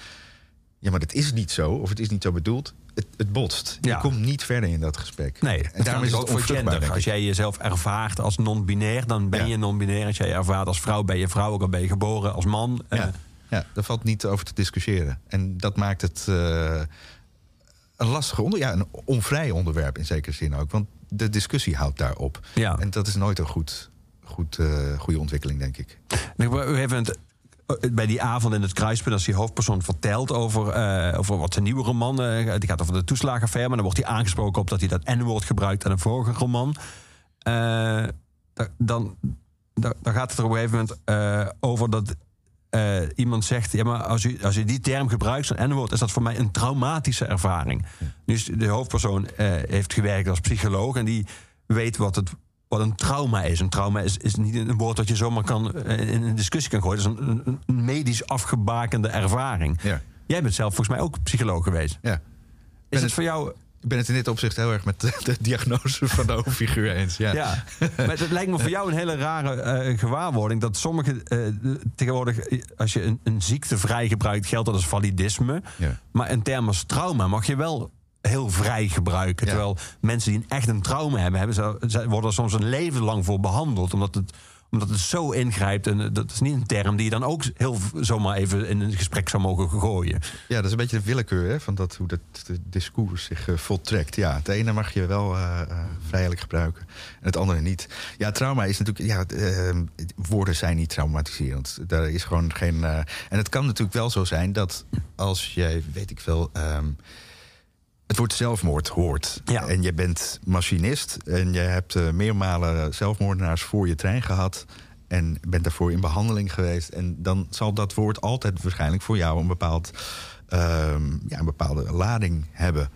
ja, maar dat is niet zo, of het is niet zo bedoeld. Het, het botst. Ja. Je komt niet verder in dat gesprek. Nee, en daarom is het ook voor gender. Als jij jezelf ervaart als non-binair, dan ben Ja. je non-binair. Als jij ervaart als vrouw, ben je vrouw. Ook al ben je geboren als man. Eh, Ja, ja, daar valt niet over te discussiëren. En dat maakt het eh, een lastig onder, ja, een onvrij onderwerp in zekere zin ook. Want de discussie houdt daarop. Ja. En dat is nooit een goed, goed, eh, goede ontwikkeling, denk ik. En ik- U heeft het, bij die avond in het kruispunt, als die hoofdpersoon vertelt over, eh, over wat zijn nieuwe roman. eh, die gaat over de toeslagenaffaire. Maar dan wordt hij aangesproken op dat hij dat N-woord gebruikt aan een vorige roman. Eh, da- dan, da- dan gaat het er op een gegeven moment eh, over dat. eh, iemand zegt, ja, maar als u, als u die term gebruikt, zo'n N-woord, is dat voor mij een traumatische ervaring. Dus de hoofdpersoon eh, heeft gewerkt als psycholoog en die weet wat, het, wat een trauma is. Een trauma is, is niet een woord dat je zomaar kan, eh, in een discussie kan gooien. Het is een, medisch afgebakende ervaring. Ja. Jij bent zelf volgens mij ook psycholoog geweest. Ja. Is het- het voor jou Ik ben het in dit opzicht heel erg met de, de diagnose van de hoofdfiguur eens. Ja. Ja, maar het lijkt me voor jou een hele rare eh, gewaarwording dat sommige eh, tegenwoordig, als je een, een ziekte vrij gebruikt, geldt dat als validisme. Ja. Maar een term als trauma mag je wel heel vrij gebruiken. Ja. Terwijl mensen die een echt een trauma hebben, hebben ze, worden er soms een leven lang voor behandeld, omdat het omdat het zo ingrijpt. En dat is niet een term die je dan ook heel zomaar even in een gesprek zou mogen gooien. Ja, dat is een beetje de willekeur hè, van dat, hoe dat de discours zich eh, voltrekt. Ja, het ene mag je wel eh, eh, vrijelijk gebruiken en het andere niet. Ja, trauma is natuurlijk... Ja, woorden zijn niet traumatiserend. Daar is gewoon geen... en het kan natuurlijk wel zo zijn dat als jij, weet ik veel... ehm, het woord zelfmoord hoort. Ja. En je bent machinist en je hebt eh, meermalen zelfmoordenaars voor je trein gehad. En bent daarvoor in behandeling geweest. En dan zal dat woord altijd waarschijnlijk voor jou een, bepaald, ehm, ja, een bepaalde lading hebben.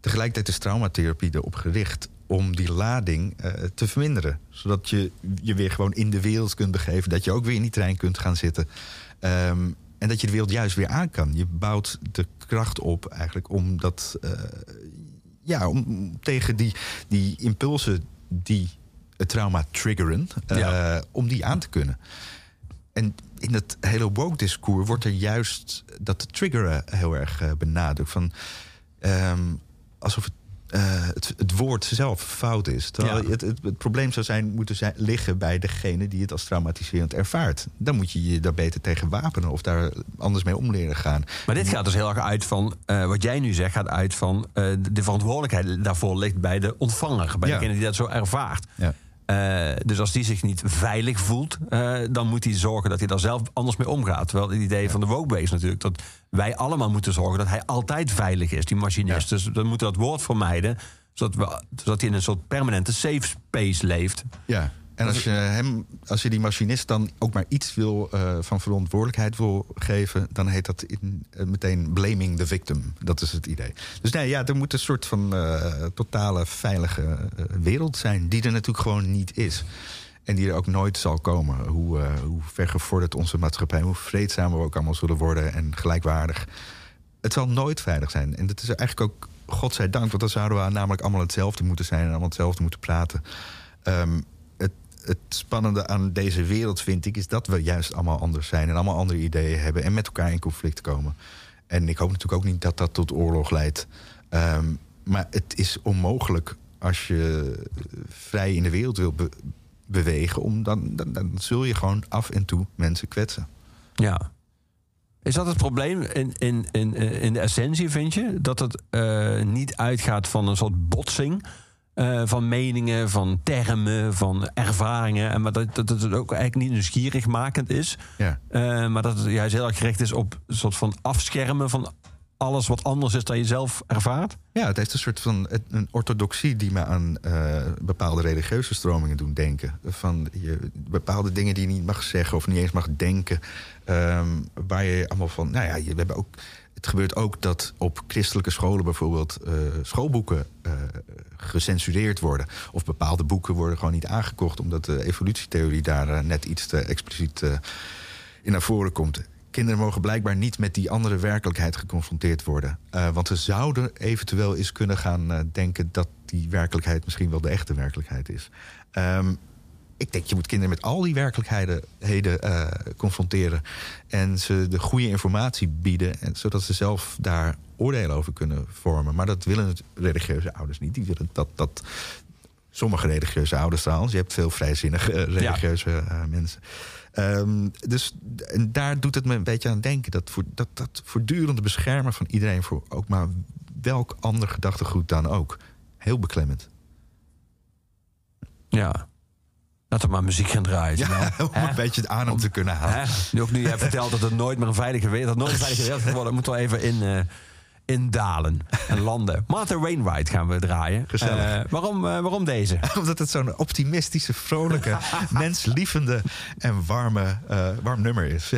Tegelijkertijd is traumatherapie erop gericht om die lading eh, te verminderen. Zodat je je weer gewoon in de wereld kunt begeven. Dat je ook weer in die trein kunt gaan zitten. Ehm, en dat je de wereld juist weer aan kan. Je bouwt de kracht op eigenlijk om dat. eh, ja, om, tegen die, die impulsen die het trauma triggeren, eh, om die aan te kunnen. En in het hele woke-discours wordt er juist dat triggeren heel erg eh, benadrukt. Van, ehm, alsof het, eh, het, het woord zelf fout is. Terwijl Ja. het, het, het probleem zou zijn, moeten zijn, liggen bij degene die het als traumatiserend ervaart. Dan moet je je daar beter tegen wapenen of daar anders mee om leren gaan. Maar dit gaat dus heel erg uit van, eh, wat jij nu zegt, gaat uit van eh, de verantwoordelijkheid daarvoor ligt bij de ontvanger, bij Ja. degene die dat zo ervaart. Ja. Eh, dus als die zich niet veilig voelt, eh, dan moet hij zorgen dat hij daar zelf anders mee omgaat. Terwijl het idee van de woke is natuurlijk dat wij allemaal moeten zorgen dat hij altijd veilig is, die machinist. Ja. Dus we moeten dat woord vermijden, zodat, we, zodat hij in een soort permanente safe space leeft. Ja. En als je, hem, als je die machinist dan ook maar iets wil, eh, van verantwoordelijkheid wil geven, dan heet dat in, eh, meteen blaming the victim. Dat is het idee. Dus nee, ja, er moet een soort van eh, totale veilige wereld zijn, die er natuurlijk gewoon niet is. En die er ook nooit zal komen. Hoe, hoe vergevorderd onze maatschappij, hoe vreedzamer we ook allemaal zullen worden en gelijkwaardig. Het zal nooit veilig zijn. En dat is eigenlijk ook, godzijdank, want dan zouden we namelijk allemaal hetzelfde moeten zijn en allemaal hetzelfde moeten praten. Ehm, het, spannende aan deze wereld, vind ik, is dat we juist allemaal anders zijn en allemaal andere ideeën hebben en met elkaar in conflict komen. En ik hoop natuurlijk ook niet dat dat tot oorlog leidt. Ehm, maar het is onmogelijk als je vrij in de wereld wil be- bewegen, om dan, dan, dan zul je gewoon af en toe mensen kwetsen. Ja. Is dat het probleem in, in, in, in de essentie, vind je? Dat het eh, niet uitgaat van een soort botsing eh, van meningen, van termen, van ervaringen. En maar dat, dat het ook eigenlijk niet nieuwsgierigmakend is. Ja. Eh, maar dat het juist heel erg gericht is op een soort van afschermen van alles wat anders is dan je zelf ervaart. Ja, het heeft een soort van een orthodoxie die me aan eh, bepaalde religieuze stromingen doen denken. Van je, bepaalde dingen die je niet mag zeggen of niet eens mag denken. ehm, waar je allemaal van. Nou ja, je, we hebben ook. Het gebeurt ook dat op christelijke scholen bijvoorbeeld schoolboeken gecensureerd worden. Of bepaalde boeken worden gewoon niet aangekocht, omdat de evolutietheorie daar eh, net iets te expliciet eh, in naar voren komt. Kinderen mogen blijkbaar niet met die andere werkelijkheid geconfronteerd worden. Eh, want ze zouden eventueel eens kunnen gaan denken dat die werkelijkheid misschien wel de echte werkelijkheid is. Ehm, ik denk, je moet kinderen met al die werkelijkheden heden, eh, confronteren. En ze de goede informatie bieden. En, zodat ze zelf daar oordelen over kunnen vormen. Maar dat willen religieuze ouders niet. Die willen dat. dat Sommige religieuze ouders trouwens. Je hebt veel vrijzinnige eh, religieuze eh, mensen. Ehm, dus en daar doet het me een beetje aan denken. Dat, voor, dat, dat voortdurende beschermen van iedereen voor ook maar welk ander gedachtegoed dan ook. Heel beklemmend. Ja. Laten we maar muziek gaan draaien. Snel. om een beetje het adem te kunnen halen. Nu ook nu jij vertelt dat het nooit meer een veilige wereld, dat nooit een veilige wereld gaat worden, moeten we even in, eh, in dalen en landen. Martha Wainwright gaan we draaien. Gezellig. Eh, waarom, eh, waarom deze? Omdat het zo'n optimistische, vrolijke, menslievende en warme, warm nummer is.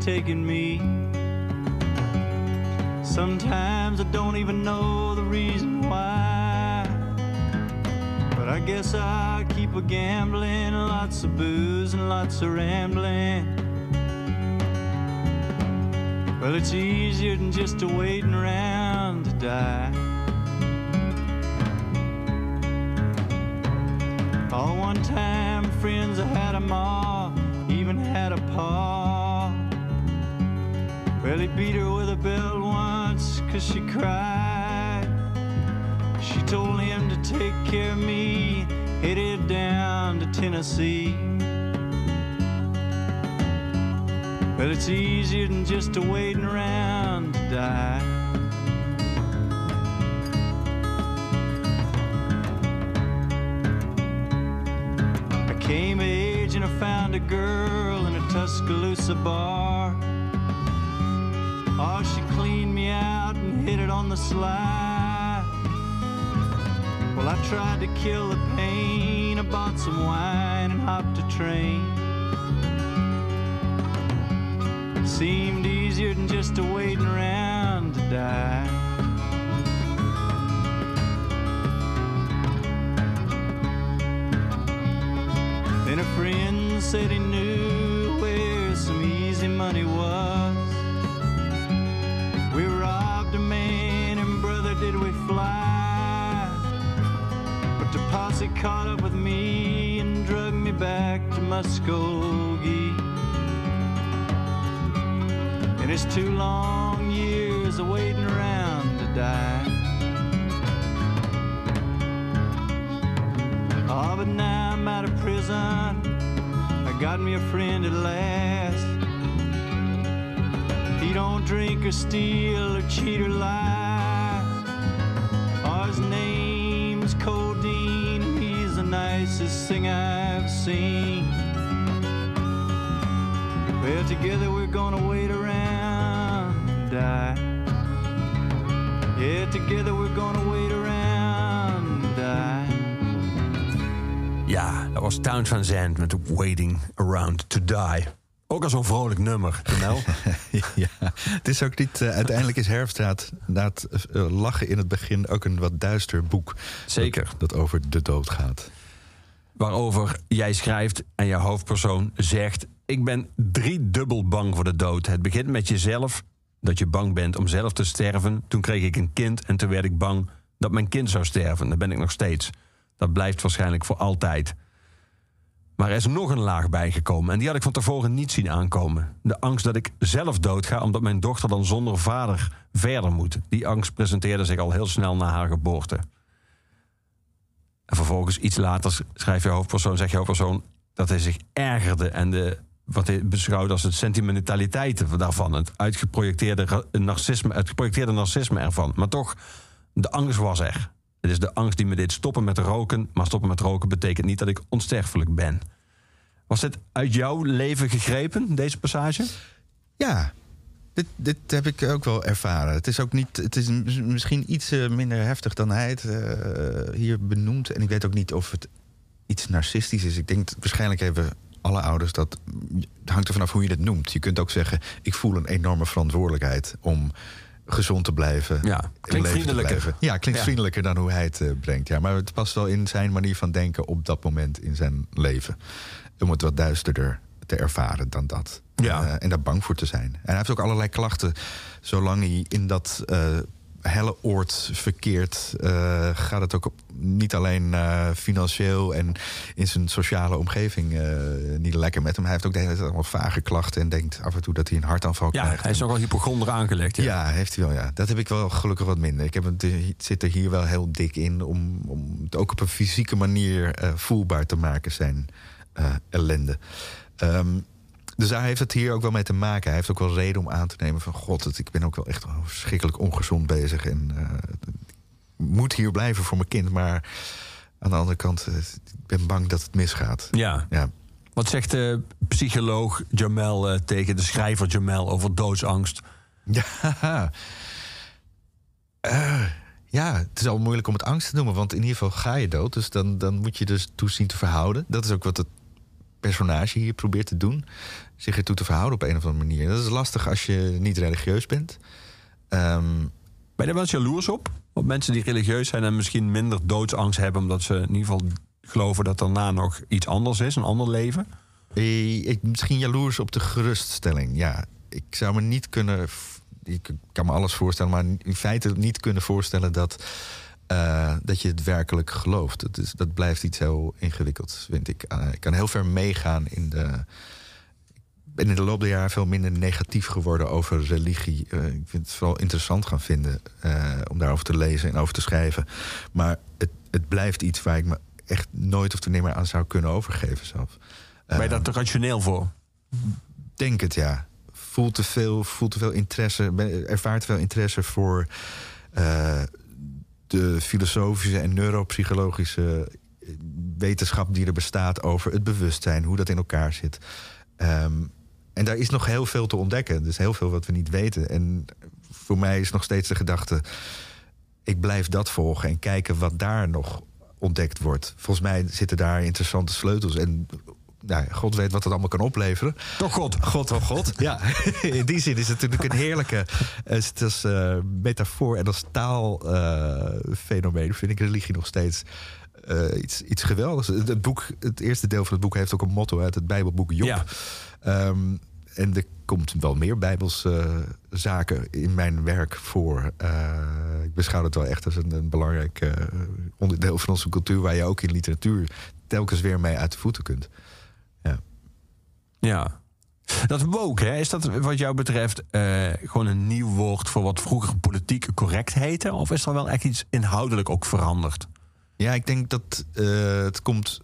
Taking me. Sometimes I don't even know the reason why. But I guess I keep a gambling, lots of booze and lots of rambling. Well, it's easier than just to waiting easier than just a waiting around to die. I came of age and I found a girl in a Tuscaloosa bar. Oh, she cleaned me out and hit it on the slide. Well, I tried to kill the pain. I bought some wine and hopped a train. Seemed easier than just a waiting around to die. Then a friend said he knew where some easy money was. We robbed a man and brother did we fly. But the posse caught up with me and drug me back to Muskogee. And it's two long years of waiting around to die. Oh, but now I'm out of prison. I got me a friend at last. He don't drink or steal or cheat or lie. Oh, his name's Codeine, he's the nicest thing I've seen. Well, together we're gonna wait around together we're gonna wait around and die. Ja, dat was Towns van Zandt met Waiting Around to Die. Ook al zo'n vrolijk nummer, Mel. ja, het is ook niet. eh, uiteindelijk is Herfstraat na het eh, lachen in het begin ook een wat duister boek. Zeker. Dat, dat over de dood gaat. Waarover jij schrijft en je hoofdpersoon zegt... ik ben driedubbel bang voor de dood. Het begint met jezelf, dat je bang bent om zelf te sterven. Toen kreeg ik een kind en toen werd ik bang dat mijn kind zou sterven. Dat ben ik nog steeds. Dat blijft waarschijnlijk voor altijd. Maar er is nog een laag bijgekomen en die had ik van tevoren niet zien aankomen. De angst dat ik zelf doodga omdat mijn dochter dan zonder vader verder moet. Die angst presenteerde zich al heel snel na haar geboorte. En vervolgens iets later schrijft je hoofdpersoon, zegt je hoofdpersoon dat hij zich ergerde en de, wat hij beschouwde als het sentimentaliteiten daarvan, het uitgeprojecteerde narcisme, het geprojecteerde narcisme ervan. Maar toch, de angst was er. Het is de angst die me deed stoppen met roken, maar stoppen met roken betekent niet dat ik onsterfelijk ben. Was dit uit jouw leven gegrepen, deze passage? Ja, dit, dit heb ik ook wel ervaren. Het is ook niet. Het is mis- misschien iets eh, minder heftig dan hij het eh, hier benoemt. En ik weet ook niet of het iets narcistisch is. Ik denk waarschijnlijk hebben alle ouders dat. Het hangt er vanaf hoe je het noemt. Je kunt ook zeggen: ik voel een enorme verantwoordelijkheid om gezond te blijven. Ja, in klinkt leven te vriendelijker. blijven. Ja, klinkt Ja. vriendelijker dan hoe hij het eh, brengt. Ja, maar het past wel in zijn manier van denken op dat moment in zijn leven. Om het wat duisterder te ervaren dan dat. Ja. Eh, en daar bang voor te zijn. En hij heeft ook allerlei klachten. Zolang hij in dat eh, helle oord verkeert, eh, gaat het ook op, niet alleen eh, financieel en in zijn sociale omgeving eh, niet lekker met hem. Hij heeft ook de hele tijd allemaal vage klachten en denkt af en toe dat hij een hartaanval Ja, krijgt. hij is nogal hypochonder aangelegd. Ja. Ja, heeft hij wel, ja. Dat heb ik wel gelukkig wat minder. Ik heb het, zit er hier wel heel dik in om, om het ook op een fysieke manier voelbaar te maken, zijn ellende. Ehm, dus daar heeft het hier ook wel mee te maken. Hij heeft ook wel reden om aan te nemen van... god, het, ik ben ook wel echt verschrikkelijk ongezond bezig... en ik moet hier blijven voor mijn kind. Maar aan de andere kant, eh, ik ben bang dat het misgaat. ja. Ja, Wat zegt de psycholoog Jamel eh, tegen de schrijver Jamel over doodsangst? Ja. Ja, het is al moeilijk om het angst te noemen, want in ieder geval ga je dood. Dus dan, dan moet je dus toe zien te verhouden. Dat is ook wat het personage hier probeert te doen. Zich ertoe te verhouden op een of andere manier. Dat is lastig als je niet religieus bent. Ehm, Ben je er wel eens jaloers op? Op mensen die religieus zijn en misschien minder doodsangst hebben... omdat ze in ieder geval geloven dat daarna nog iets anders is, een ander leven? eh, ik, misschien jaloers op de geruststelling. Ja, ik zou me niet kunnen. Ik kan me alles voorstellen, maar in feite niet kunnen voorstellen dat. eh, dat je het werkelijk gelooft. Dat, is, dat blijft iets heel ingewikkelds, vind ik. Eh, ik kan heel ver meegaan in de. Ben in de loop der jaren veel minder negatief geworden over religie. Eh, ik vind het vooral interessant gaan vinden eh, om daarover te lezen en over te schrijven. Maar het, het blijft iets waar ik me echt nooit of te meer aan zou kunnen overgeven zelf. Ben je Eh, daar te rationeel voor? denk het, ja. Voelt te veel, voelt te veel interesse, ervaart veel interesse voor eh, de filosofische en neuropsychologische wetenschap die er bestaat over het bewustzijn, hoe dat in elkaar zit. Ehm, en daar is nog heel veel te ontdekken. Dus heel veel wat we niet weten. En voor mij is nog steeds de gedachte: ik blijf dat volgen en kijken wat daar nog ontdekt wordt. Volgens mij zitten daar interessante sleutels. En nou, God weet wat het allemaal kan opleveren. Toch God. God, oh God. Ja, in die zin is het natuurlijk een heerlijke eh, het is, eh, metafoor en als taalfenomeen vind ik religie nog steeds eh, iets, iets geweldigs. Het, het boek, het eerste deel van het boek heeft ook een motto uit het Bijbelboek Job. Ja. Ehm, en er komt wel meer Bijbelse eh, zaken in mijn werk voor. Eh, ik beschouw het wel echt als een, een belangrijk eh, onderdeel van onze cultuur, waar je ook in literatuur telkens weer mee uit de voeten kunt. Ja. Ja. Dat woke, hè, is dat wat jou betreft gewoon een nieuw woord voor wat vroeger politiek correct heette? Of is er wel echt iets inhoudelijk ook veranderd? Ja, ik denk dat het komt.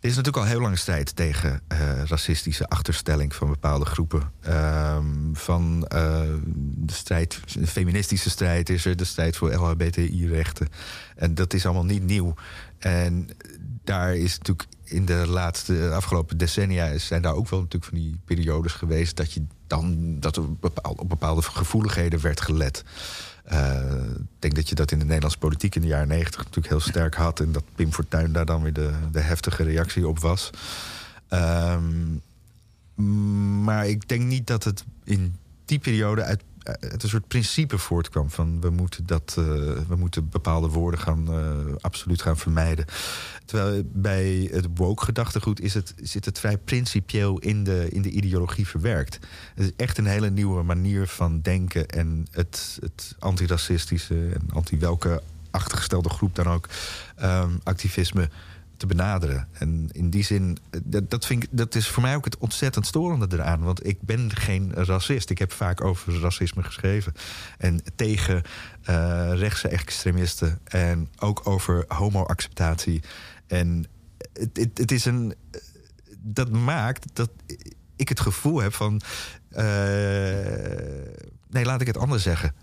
Er is natuurlijk al heel lang strijd tegen eh, racistische achterstelling van bepaalde groepen. Ehm, van eh, de strijd, de feministische strijd is er, de strijd voor LHBTI-rechten. En dat is allemaal niet nieuw. En daar is natuurlijk in de laatste afgelopen decennia zijn daar ook wel natuurlijk van die periodes geweest dat je dan dat er op bepaalde gevoeligheden werd gelet. Eh, ik denk dat je dat in de Nederlandse politiek in de jaren negentig natuurlijk heel sterk had. En dat Pim Fortuyn daar dan weer de, de heftige reactie op was. Ehm, maar ik denk niet dat het in die periode uit, uit een soort principe voortkwam van we moeten, dat, eh, we moeten bepaalde woorden gaan, eh, absoluut gaan vermijden. Terwijl bij het woke gedachtegoed is het, zit het vrij principieel in de, in de ideologie verwerkt. Het is echt een hele nieuwe manier van denken en het, het antiracistische en anti-welke achtergestelde groep dan ook ehm, activisme te benaderen. En in die zin, eh, dat, dat, vind ik, dat is voor mij ook het ontzettend storende eraan. Want ik ben geen racist. Ik heb vaak over racisme geschreven. En tegen eh, rechtse extremisten. En ook over homo-acceptatie. En het, het, is een. Dat maakt dat ik het gevoel heb van. eh, nee, laat ik het anders zeggen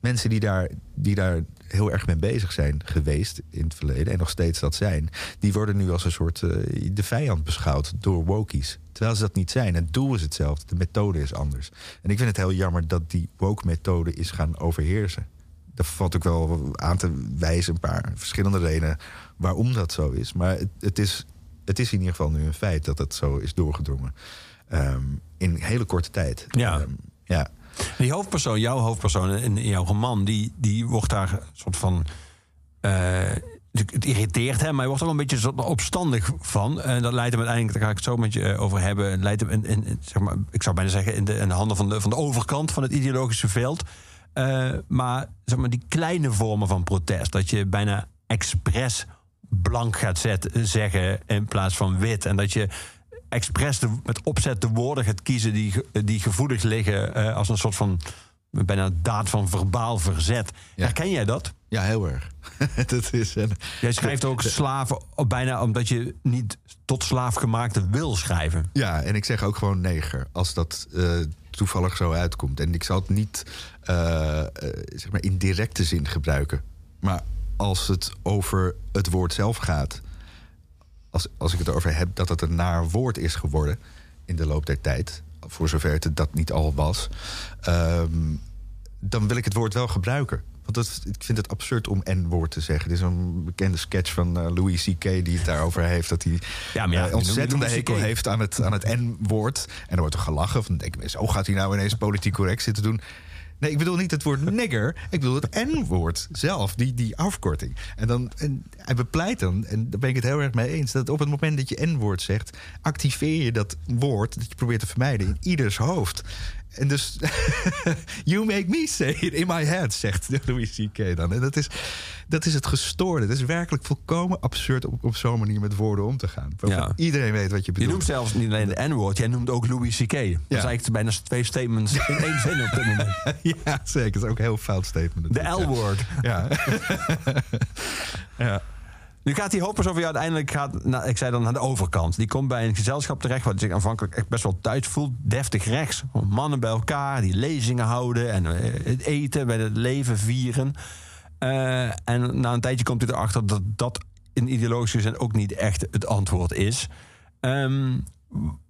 mensen die daar, die daar heel erg mee bezig zijn geweest in het verleden en nog steeds dat zijn, die worden nu als een soort eh, de vijand beschouwd door wokies. Terwijl ze dat niet zijn. Het doel is hetzelfde, de methode is anders. En ik vind het heel jammer dat die woke-methode is gaan overheersen. Daar valt ook wel aan te wijzen, een paar verschillende redenen waarom dat zo is. Maar het, het, is, het is in ieder geval nu een feit dat het zo is doorgedrongen. Ehm, in hele korte tijd. Ja. Ehm, ja. Die hoofdpersoon, jouw hoofdpersoon in jouw roman, die, die wordt daar een soort van. eh, het irriteert hem, maar hij wordt wel een beetje opstandig van. En dat leidt hem uiteindelijk, daar ga ik het zo met je eh, over hebben. Leidt hem in, zeg maar, ik zou bijna zeggen, in de, in de handen van de, van de overkant van het ideologische veld. Eh, maar, zeg maar die kleine vormen van protest, dat je bijna expres blank gaat zetten, zeggen in plaats van wit. En dat je expres de, met opzet de woorden gaat kiezen die, die gevoelig liggen eh, als een soort van bijna daad van verbaal verzet. Ja. Herken jij dat? Ja, heel erg. dat is een, Jij schrijft ook slaven bijna omdat je niet tot slaafgemaakte wil schrijven. ja, en ik zeg ook gewoon neger als dat eh, toevallig zo uitkomt. En ik zal het niet eh, zeg maar in directe zin gebruiken. Maar als het over het woord zelf gaat, als, als ik het erover heb dat het een naar woord is geworden in de loop der tijd, voor zover het dat niet al was, ehm, dan wil ik het woord wel gebruiken. Want dat, ik vind het absurd om N-woord te zeggen. Er is een bekende sketch van eh, Louis C.K. die het daarover heeft. Dat hij Ja, ja, eh, ontzettende hekel heeft aan het, aan het N-woord. En dan wordt er gelachen. Van, denk ik, zo gaat hij nou ineens politiek correct zitten doen. Nee, ik bedoel niet het woord nigger. Ik bedoel het N-woord zelf, die, die afkorting. En, dan, en hij bepleit dan, en daar ben ik het heel erg mee eens... dat op het moment dat je N-woord zegt... activeer je dat woord dat je probeert te vermijden in ieders hoofd. En dus, you make me say it in my head, zegt Louis C.K. dan. En dat is, dat is het gestoorde. Het is werkelijk volkomen absurd om op zo'n manier met woorden om te gaan. Ja. Iedereen weet wat je Je bedoelt. noemt zelfs niet alleen de N-woord, jij noemt ook Louis C.K. Dat is eigenlijk bijna twee statements in één zin op dit moment. Ja, zeker. Dat is ook een heel fout statement. De. L-woord. Ja. ja. Nu gaat die hoppers over uiteindelijk gaat, ik zei dan naar de overkant. Die komt bij een gezelschap terecht hij zich aanvankelijk echt best wel thuis voelt. Deftig rechts. Mannen bij elkaar die lezingen houden en eh, het eten bij het leven vieren. Eh, en na een tijdje komt hij erachter dat dat in ideologische zin ook niet echt het antwoord is. Ehm,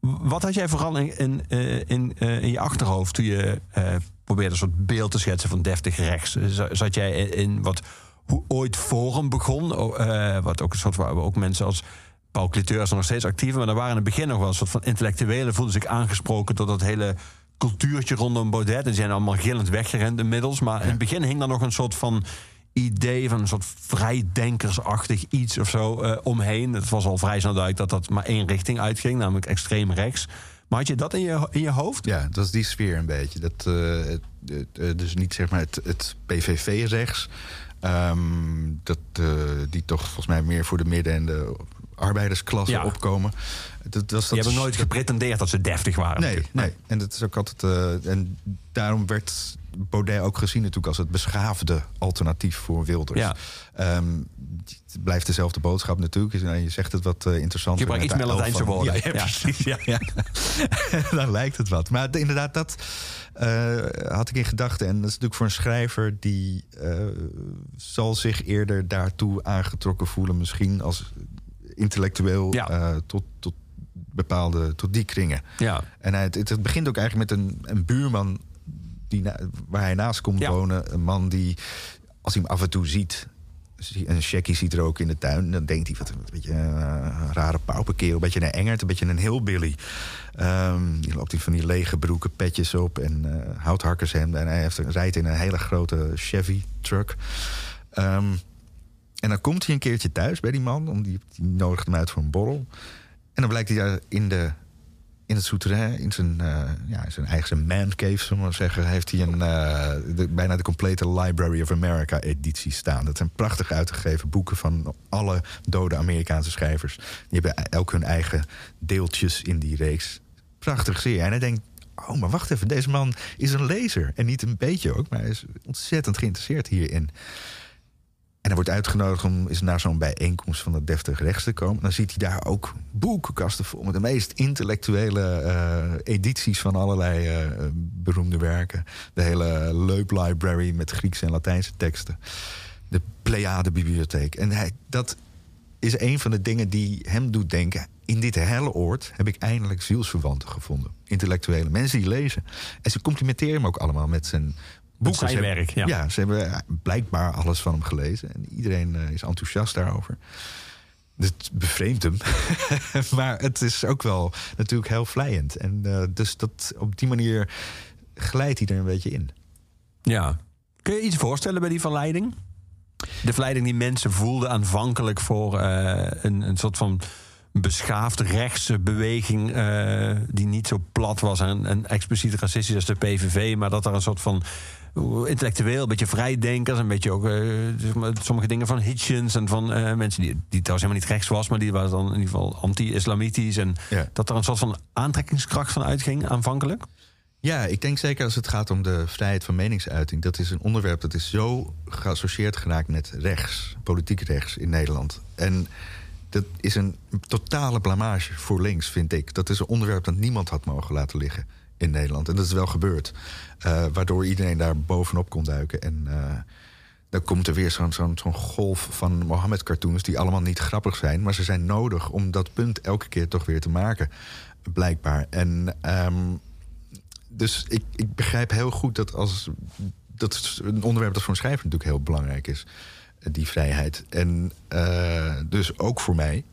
wat had jij vooral in, in, eh, in, je achterhoofd toen je probeerde een soort beeld te schetsen van deftig rechts? Zat jij in wat hoe ooit Forum begon? Eh, wat ook een soort waar ook mensen als Paul Cliteur is nog steeds actief, maar er waren in het begin nog wel een soort van intellectuelen voelden zich aangesproken door dat hele cultuurtje rondom Baudet. En die zijn allemaal gillend weggerend inmiddels. Maar in het begin hing daar nog een soort van idee van een soort vrijdenkersachtig iets of zo eh, omheen. Het was al vrij snel duidelijk dat dat maar één richting uitging, namelijk extreem rechts. Maar had je dat in je, in je hoofd? Ja, dat is die sfeer een beetje. Dat, eh, het, het, dus niet zeg maar het, het PVV-rechts. Ehm, dat, eh, die toch volgens mij meer voor de midden- en de arbeidersklasse Ja. opkomen. Dat, was dat, Die hebben nooit gepretendeerd dat ze deftig waren. Nee, nee. En dat is ook altijd. eh, en daarom werd Baudet ook gezien natuurlijk als het beschaafde alternatief voor Wilders. Ja. Ehm, het blijft dezelfde boodschap natuurlijk. Nou, Je zegt het wat eh, interessant. Je gebruikt iets meer Latijnse woorden. Ja, ja, precies. Ja, ja. Dan lijkt het wat. Maar inderdaad, dat eh, had ik in gedachten. En dat is natuurlijk voor een schrijver die eh, zal zich eerder daartoe aangetrokken voelen, misschien als intellectueel tot, tot bepaalde, tot die kringen. Ja. En het, het begint ook eigenlijk met een, een buurman die waar hij naast komt Ja. wonen. Een man die, als hij hem af en toe ziet... zie- Een checkie ziet er ook in de tuin. Dan denkt hij, wat een beetje eh, een rare pauperkerel. Een beetje een engert, een beetje een hillbilly. Ehm die loopt in van die lege broeken, petjes op en eh houthakkershemden. En hij heeft, rijdt in een hele grote Chevy-truck. Ehm, en dan komt hij een keertje thuis bij die man. Om die, die nodigt hem uit voor een borrel. En dan blijkt hij daar in, de, in het souterrain, in zijn, eh, ja, zijn eigen man cave, zullen we maar zeggen, heeft hij een, eh, de, bijna de complete Library of America editie staan. Dat zijn prachtig uitgegeven boeken van alle dode Amerikaanse schrijvers. Die hebben elk hun eigen deeltjes in die reeks. Prachtig zeer. En hij denkt, oh, maar wacht even, deze man is een lezer. En niet een beetje ook, maar hij is ontzettend geïnteresseerd hierin. En hij wordt uitgenodigd om eens naar zo'n bijeenkomst van het deftig rechts te komen. Dan ziet hij daar ook boekenkasten vol met de meest intellectuele eh, edities van allerlei eh, beroemde werken. De hele Leup Library met Griekse en Latijnse teksten. De Pleiade Bibliotheek. En hij, dat is een van de dingen die hem doet denken. In dit hele oord heb ik eindelijk zielsverwanten gevonden. Intellectuele mensen die lezen. En ze complimenteren hem ook allemaal met zijn boeken. zijn werk, ja. ze hebben blijkbaar alles van hem gelezen. En iedereen eh, is enthousiast daarover. Het bevreemdt hem. maar het is ook wel natuurlijk heel vlijend. En eh, dus dat, op die manier glijdt hij er een beetje in. Ja. Kun je iets voorstellen bij die verleiding? De verleiding die mensen voelden aanvankelijk voor eh, een, een soort van beschaafd rechtse beweging eh, die niet zo plat was en, en expliciet racistisch als de PVV, maar dat er een soort van intellectueel, een beetje vrijdenkers, een beetje ook eh, sommige dingen van Hitchens en van eh, mensen die, die trouwens helemaal niet rechts was, maar die waren dan in ieder geval anti-islamitisch en Ja. dat er een soort van aantrekkingskracht van uitging aanvankelijk. Ja, ik denk zeker als het gaat om de vrijheid van meningsuiting. Dat is een onderwerp dat is zo geassocieerd geraakt met rechts, politiek rechts in Nederland. En dat is een totale blamage voor links, vind ik. Dat is een onderwerp dat niemand had mogen laten liggen in Nederland. En dat is wel gebeurd. Eh, waardoor iedereen daar bovenop kon duiken. En eh, dan komt er weer zo'n zo'n golf van Mohammed-cartoons... die allemaal niet grappig zijn, maar ze zijn nodig... om dat punt elke keer toch weer te maken, blijkbaar. En... ehm, dus ik, ik begrijp heel goed dat als dat is een onderwerp dat voor een schrijver natuurlijk heel belangrijk is. eh, Die vrijheid. En dus ook voor mij.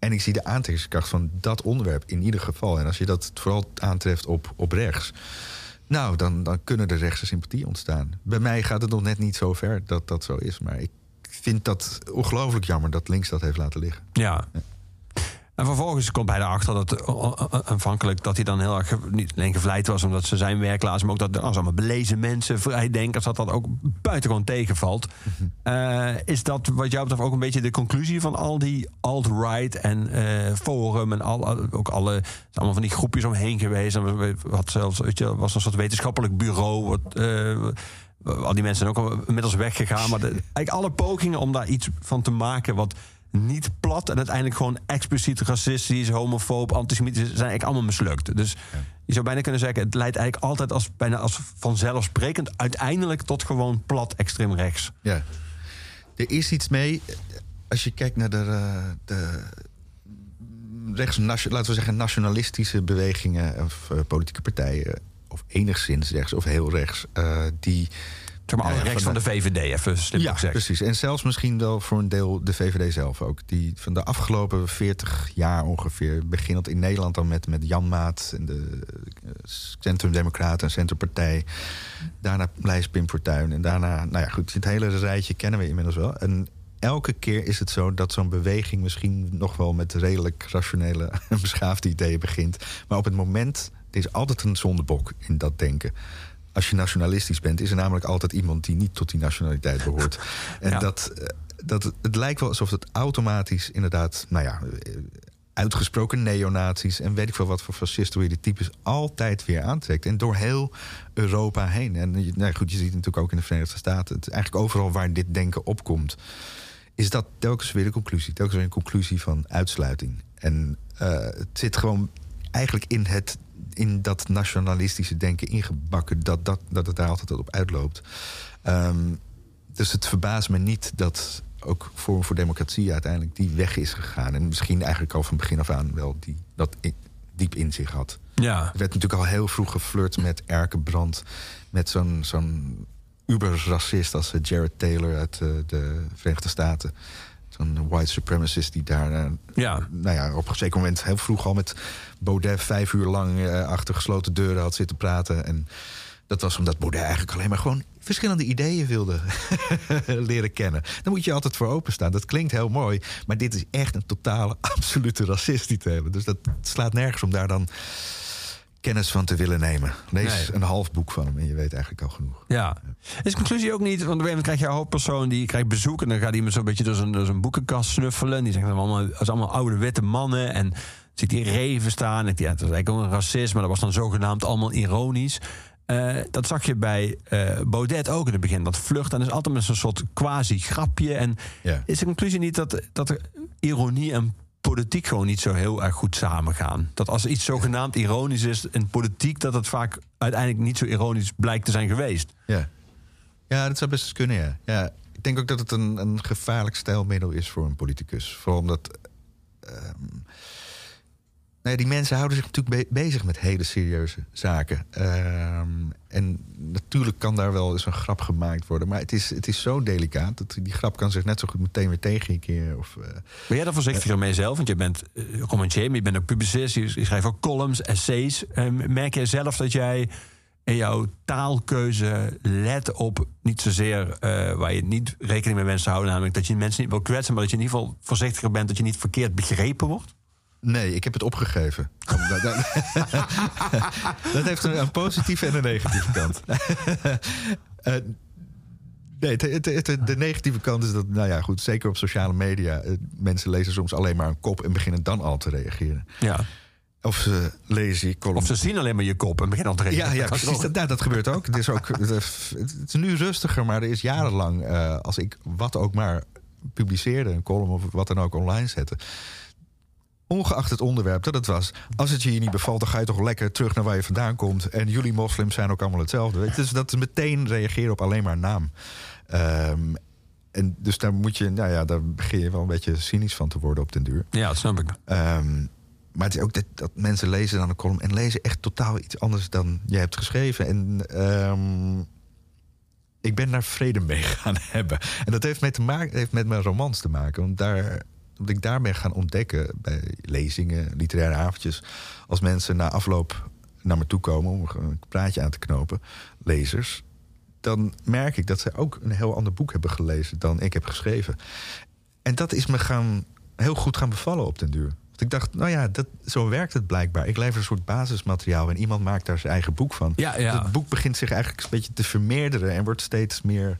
En ik zie de aantrekkingskracht van dat onderwerp in ieder geval. En als je dat vooral aantreft op, op rechts. Nou, dan, dan kunnen er rechtse sympathie ontstaan. Bij mij gaat het nog net niet zo ver dat dat zo is. Maar ik vind dat ongelooflijk jammer dat links dat heeft laten liggen. Ja. En vervolgens komt hij erachter dat eh, eh, eh, aanvankelijk dat hij dan heel erg niet alleen gevleid was omdat ze zijn werk lazen, maar ook dat als allemaal belezen mensen, vrijdenkers, dat dat ook buitengewoon tegenvalt. Eh, is dat wat jou betreft ook een beetje de conclusie van al die alt-right en forum en al, ook alle allemaal van die groepjes omheen geweest. En wat zelfs weet je, was een soort wetenschappelijk bureau. Wat, al die mensen zijn ook al inmiddels weggegaan. Maar de, eigenlijk alle pogingen om daar iets van te maken wat niet plat en uiteindelijk gewoon expliciet racistisch, homofoob, antisemitisch is, zijn eigenlijk allemaal mislukt. Dus je zou bijna kunnen zeggen, het leidt eigenlijk altijd als bijna als vanzelfsprekend uiteindelijk tot gewoon plat extreem rechts. Ja. Er is iets mee. Als je kijkt naar de, eh, de rechts, laten we zeggen, nationalistische bewegingen of eh, politieke partijen, of enigszins rechts of heel rechts, eh, die. Zeg maar, alle Ja, rechts van de VVD, even slim Ja, gezegd. precies. En zelfs misschien wel voor een deel de VVD zelf ook. Die van de afgelopen 40 jaar ongeveer, beginnend in Nederland dan met, met Jan Maat en de eh, Centrum-Democraten en Centrumpartij. Daarna lijst Pim Fortuyn. En daarna, nou ja, goed, het hele rijtje kennen we inmiddels wel. En elke keer is het zo dat zo'n beweging misschien nog wel met redelijk rationele en beschaafde ideeën begint. Maar op het moment, er is altijd een zondebok in dat denken. Als je nationalistisch bent, is er namelijk altijd iemand die niet tot die nationaliteit behoort. En Ja. dat, eh, dat, het lijkt wel alsof het automatisch inderdaad, nou ja, eh, uitgesproken neonazies en weet ik veel wat voor fascistoïde types altijd weer aantrekt. En door heel Europa heen. En je- nou goed, je ziet het natuurlijk ook in de Verenigde Staten. Het eigenlijk overal waar dit denken opkomt, is dat telkens weer de conclusie. Telkens weer een conclusie van uitsluiting. En eh, het zit gewoon eigenlijk in, het, in dat nationalistische denken ingebakken, dat, dat, dat het daar altijd op uitloopt. Ehm, dus het verbaast me niet dat ook Forum voor Democratie uiteindelijk die weg is gegaan. En misschien eigenlijk al van begin af aan wel die, dat diep in zich had. Ja. Er werd natuurlijk al heel vroeg geflirt met Erkenbrand. Met zo'n zo'n uber-racist als eh, Jared Taylor uit eh, de Verenigde Staten. Zo'n white supremacist die daar eh, Ja. nou ja, op een zeker moment heel vroeg al met Baudet vijf uur lang eh, achter gesloten deuren had zitten praten. En dat was omdat Baudet eigenlijk alleen maar gewoon verschillende ideeën wilde leren kennen. Daar moet je altijd voor openstaan. Dat klinkt heel mooi, maar dit is echt een totale, absolute racist die Taylor. Dus dat slaat nergens om daar dan kennis van te willen nemen. Lees Nee. een half boek van hem en je weet eigenlijk al genoeg. Ja. Is de conclusie ook niet, want op een gegeven moment krijg je een hoofdpersoon die krijgt bezoek en dan gaat iemand zo'n beetje door zijn, door zijn boekenkast snuffelen. Die zegt allemaal, dat allemaal oude witte mannen en ziet die reven staan. En ja, dat is eigenlijk ook een racist, maar dat was dan zogenaamd allemaal ironisch. Eh, dat zag je bij eh, Baudet ook in het begin. Dat vlucht en is altijd met zo'n soort quasi-grapje. En Ja. is de conclusie niet dat, dat er ironie en politiek gewoon niet zo heel erg goed samengaan? Dat als iets zogenaamd ironisch is in politiek, dat het vaak uiteindelijk niet zo ironisch blijkt te zijn geweest. Ja. ja, dat zou best eens kunnen, ja. ja. Ik denk ook dat het een, een gevaarlijk stijlmiddel is voor een politicus. Vooral omdat... ehm, nou ja, die mensen houden zich natuurlijk be- bezig met hele serieuze zaken. Ehm, en natuurlijk kan daar wel eens een grap gemaakt worden. Maar het is, het is zo delicaat. Dat die grap kan zich net zo goed meteen weer tegen je keren. Of, eh, Ben jij daar voorzichtiger mee zelf? Want je bent uh, romancier, maar je bent ook publicist. Je, schrijft ook columns, essays. Eh, merk jij zelf dat jij in jouw taalkeuze let op niet zozeer eh, waar je niet rekening mee te houden, namelijk dat je mensen niet wil kwetsen, maar dat je in ieder geval voorzichtiger bent dat je niet verkeerd begrepen wordt? Nee, ik heb het opgegeven. dat, heeft een, een positieve en een negatieve kant. Eh, nee, het, het- het- de negatieve kant is dat, nou ja, goed, zeker op sociale media, eh, mensen lezen soms alleen maar een kop en beginnen dan al te reageren. Ja. Of ze lezen je column. Of ze zien alleen maar je kop en beginnen al te Ja, reageren. ja Dat is precies. Dat, nou, dat gebeurt ook. Het is, ook het is- het is nu rustiger, maar er is jarenlang, eh, als ik wat ook maar publiceerde, een column of wat dan ook online zette. Ongeacht het onderwerp dat het was. Als het je hier niet bevalt, dan ga je toch lekker terug naar waar je vandaan komt. En jullie moslims zijn ook allemaal hetzelfde. Weet je? Dus dat meteen reageren op alleen maar naam. Ehm, en dus daar moet je, nou ja, daar begin je wel een beetje cynisch van te worden op den duur. Ja, dat snap ik. Ehm, maar het is ook dat, dat mensen lezen dan een column en lezen echt totaal iets anders dan je hebt geschreven. En ehm, ik ben daar vrede mee gaan hebben. En dat heeft met, te maken, heeft met mijn romans te maken. Want daar, omdat ik daar ben gaan ontdekken bij lezingen, literaire avondjes. Als mensen na afloop naar me toe komen om een praatje aan te knopen, lezers. Dan merk ik dat zij ook een heel ander boek hebben gelezen dan ik heb geschreven. En dat is me gaan, heel goed gaan bevallen op den duur. Want ik dacht, nou ja, dat, zo werkt het blijkbaar. Ik lever een soort basismateriaal en iemand maakt daar zijn eigen boek van. Ja, ja. Het boek begint zich eigenlijk een beetje te vermeerderen en wordt steeds meer,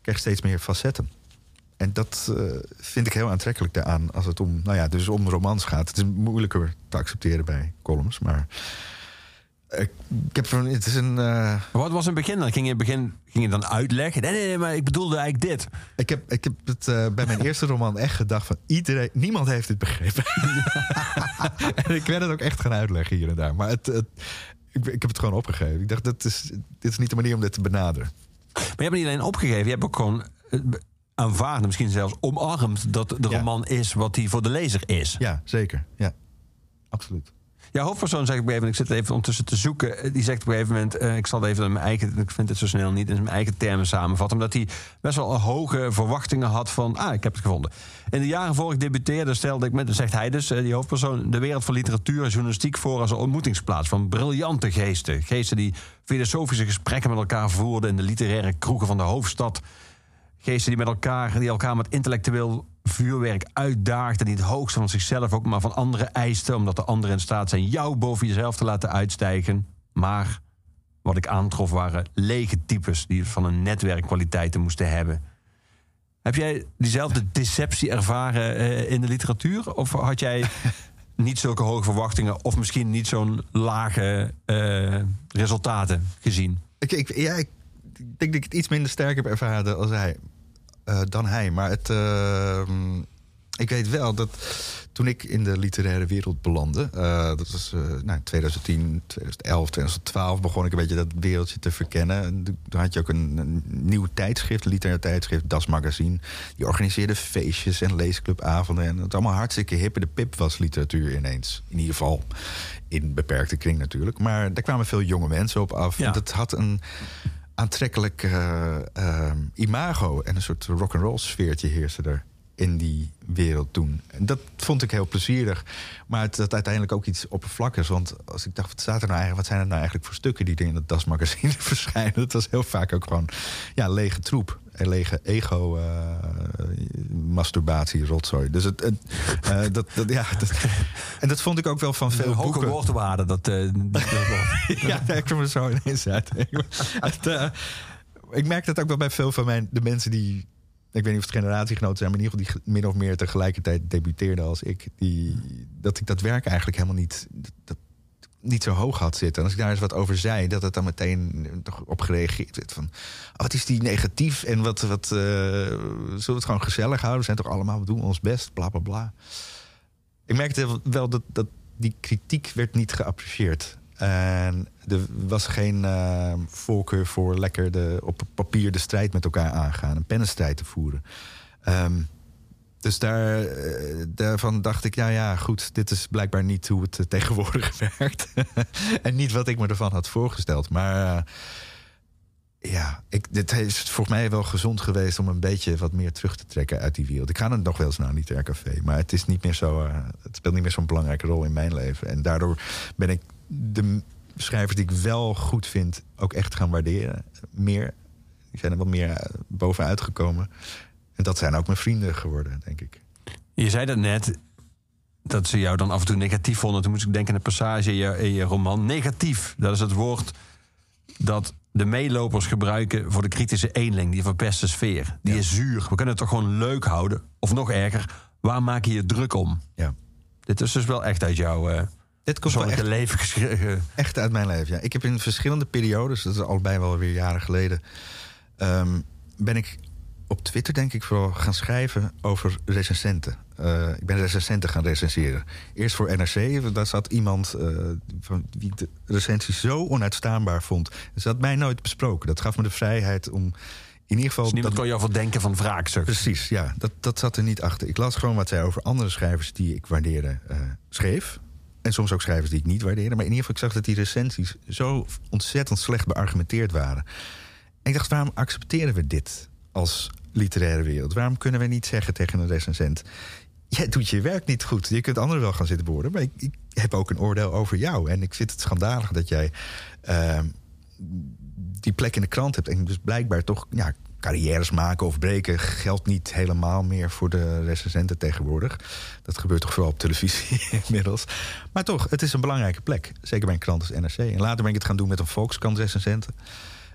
krijgt steeds meer facetten. En dat eh, vind ik heel aantrekkelijk daaraan als het om, nou ja, dus om romans gaat. Het is moeilijker te accepteren bij columns, maar eh, ik heb een- het is een. eh, Wat was het begin? Dan ging je, in het begin, ging je dan uitleggen? Nee, nee, nee, maar ik bedoelde eigenlijk dit. Ik heb, ik heb het bij mijn eerste roman echt gedacht van iedereen, niemand heeft het begrepen. en ik werd het ook echt gaan uitleggen hier en daar. Maar het, het, ik, ik heb het gewoon opgegeven. Ik dacht, dat is, dit is niet de manier om dit te benaderen. Maar je hebt niet alleen opgegeven, je hebt ook gewoon eh, aanvaard, misschien zelfs omarmd dat de Ja. roman is wat hij voor de lezer is. Ja, zeker. Ja, absoluut. Ja, hoofdpersoon zegt op een gegeven moment, ik zit even ondertussen te zoeken. eh, Die zegt op een gegeven moment, eh, ik zal het even in mijn eigen, ik vind het zo snel niet, in mijn eigen termen samenvatten. Omdat hij best wel hoge verwachtingen had van, ah, ik heb het gevonden. In de jaren voor ik debuteerde stelde ik me, dat zegt hij dus, eh, die hoofdpersoon, de wereld van literatuur en journalistiek voor als een ontmoetingsplaats van briljante geesten. Geesten die filosofische gesprekken met elkaar voerden in de literaire kroegen van de hoofdstad. Geesten die met elkaar, die elkaar met intellectueel vuurwerk uitdaagden. Die het hoogste van zichzelf ook maar van anderen eisten. Omdat de anderen in staat zijn jou boven jezelf te laten uitstijgen. Maar wat ik aantrof waren lege types die van een netwerkkwaliteiten moesten hebben. Heb jij diezelfde deceptie ervaren eh, in de literatuur? Of had jij niet zulke hoge verwachtingen? Of misschien niet zo'n lage eh, resultaten gezien? Ik, ik, ja, ik denk dat ik het iets minder sterk heb ervaren als hij, eh, dan hij. Maar het, ehm, ik weet wel dat toen ik in de literaire wereld belandde... eh, dat was eh nou, 2010, 2011, 2012... begon ik een beetje dat wereldje te verkennen. En Toen had je ook een, een nieuw tijdschrift, een literair tijdschrift... Das Magazine. Die organiseerde feestjes en leesclubavonden. En het allemaal hartstikke hippe de pip was literatuur ineens. In ieder geval in beperkte kring natuurlijk. Maar daar kwamen veel jonge mensen op af. Ja. En dat had een aantrekkelijk eh, eh, imago en een soort rock'n'roll sfeertje heerste er in die wereld toen. En dat vond ik heel plezierig. Maar het had uiteindelijk ook iets oppervlakkigs. Want als ik dacht, wat staat er nou eigenlijk? Wat zijn er nou eigenlijk voor stukken die er in het DAS-magazine verschijnen? Dat was heel vaak ook gewoon ja, lege troep. Lege ego, eh, masturbatie, rotzooi. Dus het, het, eh, dat, dat, ja, dat, en dat vond ik ook wel van veel hoge woordwaarde. Dat, eh, dat- ja, daar kwam er zo ineens uit. het, ik merk dat ook wel bij veel van mijn, de mensen die... Ik weet niet of het generatiegenoten zijn, maar in ieder geval die min of meer tegelijkertijd debuteerden als ik. Die, dat ik dat werk eigenlijk helemaal niet, dat, niet zo hoog had zitten. En als ik daar eens wat over zei, dat het dan meteen op gereageerd werd. Van, oh, wat is die negatief en wat, wat eh, zullen we het gewoon gezellig houden? We zijn toch allemaal, we doen ons best, bla bla bla. Ik merkte wel dat, dat die kritiek werd niet geapprecieerd. En er was geen eh, voorkeur voor lekker de, op papier de strijd met elkaar aangaan. Een pennenstrijd te voeren. Ehm, dus daar, eh, daarvan dacht ik, ja, ja, goed, dit is blijkbaar niet hoe het eh, tegenwoordig werkt. en niet wat ik me ervan had voorgesteld. Maar eh, ja, ik, dit is volgens mij wel gezond geweest om een beetje wat meer terug te trekken uit die wereld. Ik ga er nog wel eens naar, niet café, maar het is niet meer zo. het speelt niet meer zo'n belangrijke rol in mijn leven. En daardoor ben ik de schrijvers die ik wel goed vind ook echt gaan waarderen. Meer. Die zijn er wat meer bovenuit gekomen. En dat zijn ook mijn vrienden geworden, denk ik. Je zei dat net, dat ze jou dan af en toe negatief vonden. Toen moest ik denken aan een passage in je, in je roman. Negatief, dat is het woord dat de meelopers gebruiken voor de kritische eenling. Die verpeste sfeer. Die Ja. is zuur. We kunnen het toch gewoon leuk houden. Of nog erger, waar maak je je druk om? Ja. Dit is dus wel echt uit jouw eh Dit komt wel echt leven geschreven. Echt uit mijn leven, ja. Ik heb in verschillende periodes, dat is allebei wel weer jaren geleden... ehm, ben ik op Twitter, denk ik, vooral gaan schrijven over recensenten. Eh, ik ben recensenten gaan recenseren. Eerst voor NRC, daar zat iemand eh, van wie de recensie zo onuitstaanbaar vond. Ze had mij nooit besproken. Dat gaf me de vrijheid om in ieder geval... Dus niemand dat- kon jou verdenken van wraakzucht. Precies, ja. Dat, dat zat er niet achter. Ik las gewoon wat zij over andere schrijvers die ik waardeerde eh, schreef. En soms ook schrijvers die ik niet waardeerde. Maar in ieder geval, ik zag dat die recensies zo ontzettend slecht beargumenteerd waren. En ik dacht, waarom accepteren we dit als literaire wereld? Waarom kunnen we niet zeggen tegen een recensent... jij doet je werk niet goed. Je kunt anderen wel gaan zitten beoordelen... maar ik, ik heb ook een oordeel over jou. En ik vind het schandalig dat jij ehm, die plek in de krant hebt... en dus blijkbaar toch ja, carrières maken of breken... geldt niet helemaal meer voor de recensenten tegenwoordig. Dat gebeurt toch vooral op televisie inmiddels. Maar toch, het is een belangrijke plek. Zeker bij een krant als NRC. En later ben ik het gaan doen met een Volkskrant recensenten.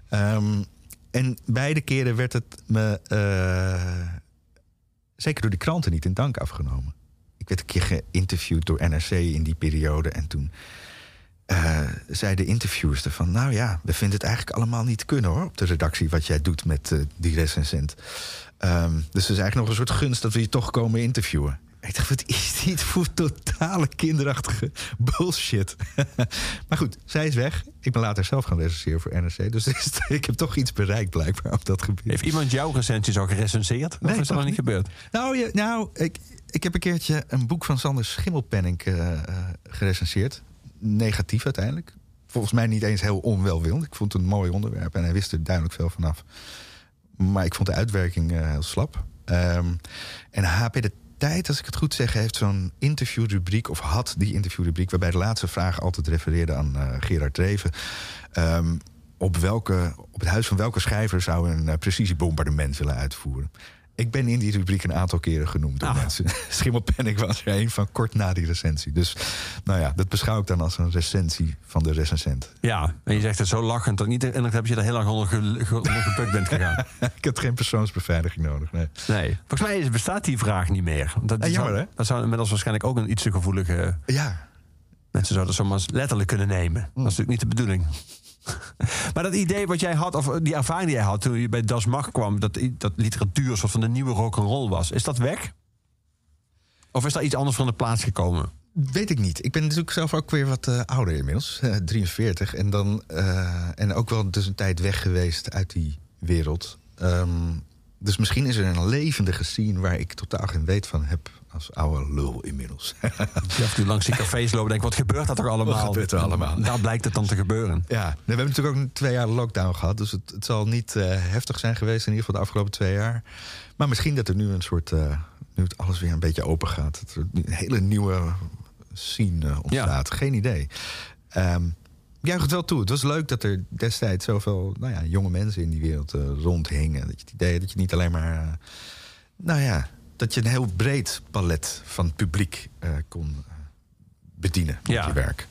Ehm, en beide keren werd het me eh, zeker door die kranten niet in dank afgenomen. Ik werd een keer geïnterviewd door NRC in die periode. En toen eh zei de interviewster van... nou ja, we vinden het eigenlijk allemaal niet kunnen hoor... op de redactie wat jij doet met eh, die recensent. Ehm, dus het is eigenlijk nog een soort gunst dat we je toch komen interviewen. Ik dacht, wat is dit voor totale kinderachtige bullshit? maar goed, zij is weg. Ik ben later zelf gaan recenseren voor NRC. Dus ik heb toch iets bereikt blijkbaar op dat gebied. Heeft iemand jouw recensies al gerecenseerd? Of Nee, is dat nog niet gebeurd? Nou, je, nou ik, ik heb een keertje een boek van Sander Schimmelpenning eh, gerecenseerd. Negatief uiteindelijk. Volgens mij niet eens heel onwelwillend. Ik vond het een mooi onderwerp en hij wist er duidelijk veel vanaf. Maar ik vond de uitwerking eh, heel slap. Ehm, en HP De Tijd, als ik het goed zeg, heeft zo'n interviewrubriek... of had die interviewrubriek... waarbij de laatste vraag altijd refereerde aan eh, Gerard Dreven. Ehm, op, welke, op het huis van welke schrijver zou een eh, precisiebombardement willen uitvoeren? Ik ben in die rubriek een aantal keren genoemd door Ah. mensen. Schimmelpenning was er een van kort na die recensie. Dus nou ja, dat beschouw ik dan als een recensie van de recensent. Ja, en je zegt het zo lachend dat niet en dan heb je er heel lang onder, ge, ge- onder gebukt bent gegaan. ik heb geen persoonsbeveiliging nodig. Nee. Nee, volgens mij bestaat die vraag niet meer. Dat, Ah, jammer, zou, hè? dat zou inmiddels waarschijnlijk ook een iets te gevoelige... Ja, Mensen zouden het zomaar letterlijk kunnen nemen. Dat is natuurlijk niet de bedoeling. maar dat idee wat jij had, of die ervaring die jij had toen je bij Das Mag kwam, dat, dat literatuur soort van de nieuwe rock'n'roll was, is dat weg? Of is daar iets anders van de plaats gekomen? weet ik niet. Ik ben natuurlijk zelf ook weer wat eh, ouder inmiddels. eh, 43. En, dan, eh, en ook wel dus een tijd weg geweest uit die wereld. Ehm, dus misschien is er een levendige scene waar ik totaal geen weet van heb als oude lul inmiddels. Je en toe langs die cafés lopen en denkt, wat gebeurt dat er allemaal? Wat gebeurt er allemaal? Daar blijkt het dan te gebeuren. Ja, we hebben natuurlijk ook twee jaar lockdown gehad. Dus het, het zal niet eh, heftig zijn geweest, in ieder geval de afgelopen twee jaar. Maar misschien dat er nu een soort. eh, nu het alles weer een beetje open gaat. Dat er een hele nieuwe scene eh, ontstaat. Geen idee. Ik juich het wel toe. Het was leuk dat er destijds zoveel nou ja, jonge mensen in die wereld eh, rondhingen. Dat je het idee dat je niet alleen maar. eh, nou ja, dat je een heel breed palet van publiek eh, kon bedienen met Ja. je werk.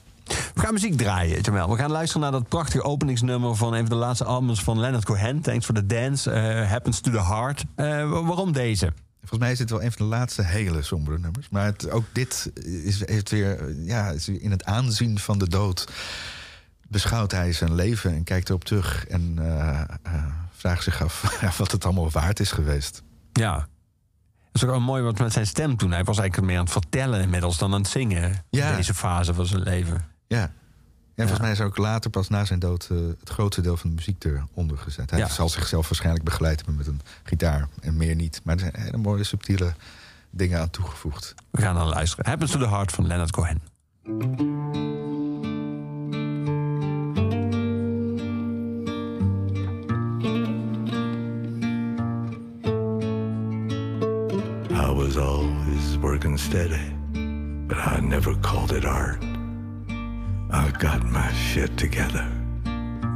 We gaan muziek draaien, Jamel. We gaan luisteren naar dat prachtige openingsnummer van een van de laatste albums van Leonard Cohen. Thanks for the Dance, Happens to the Heart. Wa- waarom deze? Volgens mij is dit wel een van de laatste hele sombere nummers. Maar het, ook dit is, heeft weer, ja, is in het aanzien van de dood. Beschouwt hij zijn leven en kijkt erop terug. En eh, eh, vraagt zich af wat het allemaal waard is geweest. Ja. Dat is ook wel mooi wat met zijn stem toen. Hij was eigenlijk meer aan het vertellen inmiddels dan aan het zingen. Ja. In deze fase van zijn leven. Ja. En volgens mij is ook later, pas na zijn dood, eh, het grootste deel van de muziek eronder gezet. Hij Ja. zal zichzelf waarschijnlijk begeleid hebben met een gitaar en meer niet. Maar er zijn hele mooie, subtiele dingen aan toegevoegd. We gaan dan luisteren. Happens to the Heart van Leonard Cohen. Was always working steady, but I never called it art. I got my shit together,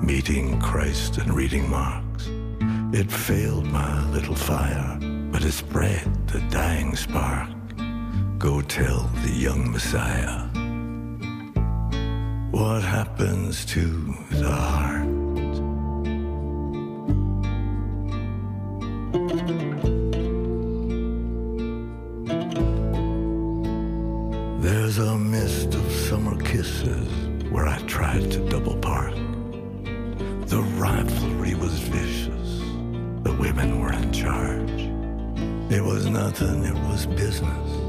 meeting Christ and reading Marx. It failed my little fire, but it spread the dying spark. Go tell the young Messiah what happens to the heart. Nothing, it was business,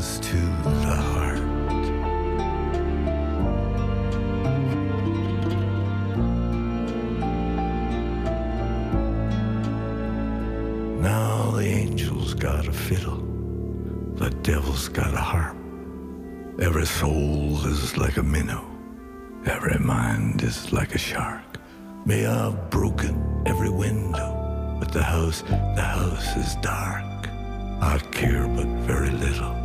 to the heart? Now the angel's got a fiddle, the devil's got a harp. Every soul is like a minnow, every mind is like a shark. May I've broken every window, but the house, the house is dark. I care but very little.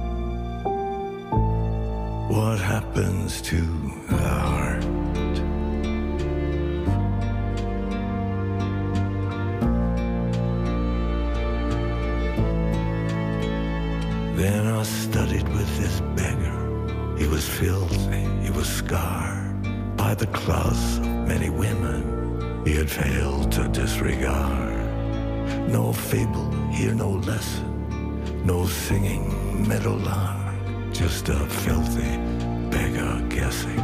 What happens to the heart? Then I studied with this beggar. He was filthy, he was scarred by the claws of many women he had failed to disregard. No fable, here no lesson, no singing meadowlark, just a filthy beggar guessing.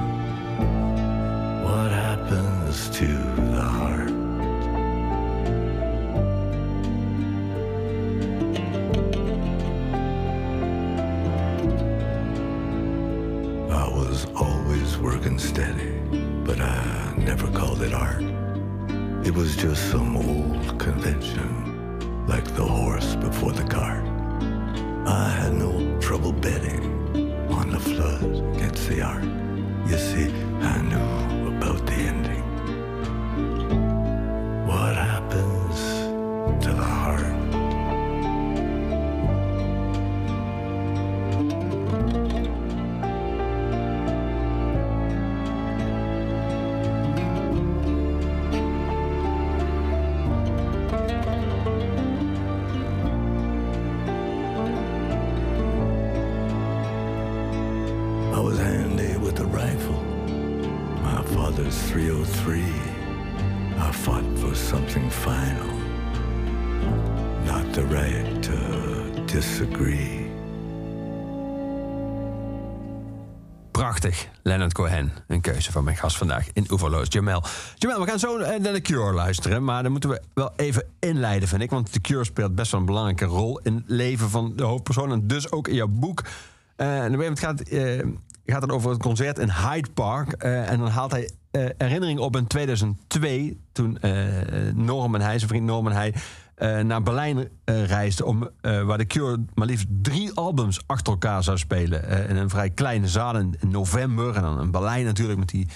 What happens to the heart? I was always working steady, but I never called it art. It was just some Leonard Cohen. Een keuze van mijn gast vandaag in Oeverloos, Jamel. Jamel, we gaan zo eh, naar The Cure luisteren. Maar dan moeten we wel even inleiden, vind ik. Want The Cure speelt best wel een belangrijke rol in het leven van de hoofdpersoon. En dus ook in jouw boek. Eh, en op een gegeven gaat, eh, gaat het over het concert in Hyde Park. En dan haalt hij herinnering op in 2002. Toen eh, Norman hij, zijn vriend Norman hij, eh, naar Berlijn eh, reisde. Om, eh, waar de Cure maar liefst drie albums achter elkaar zou spelen. in een vrij kleine zaal in, november. En dan in Berlijn natuurlijk met die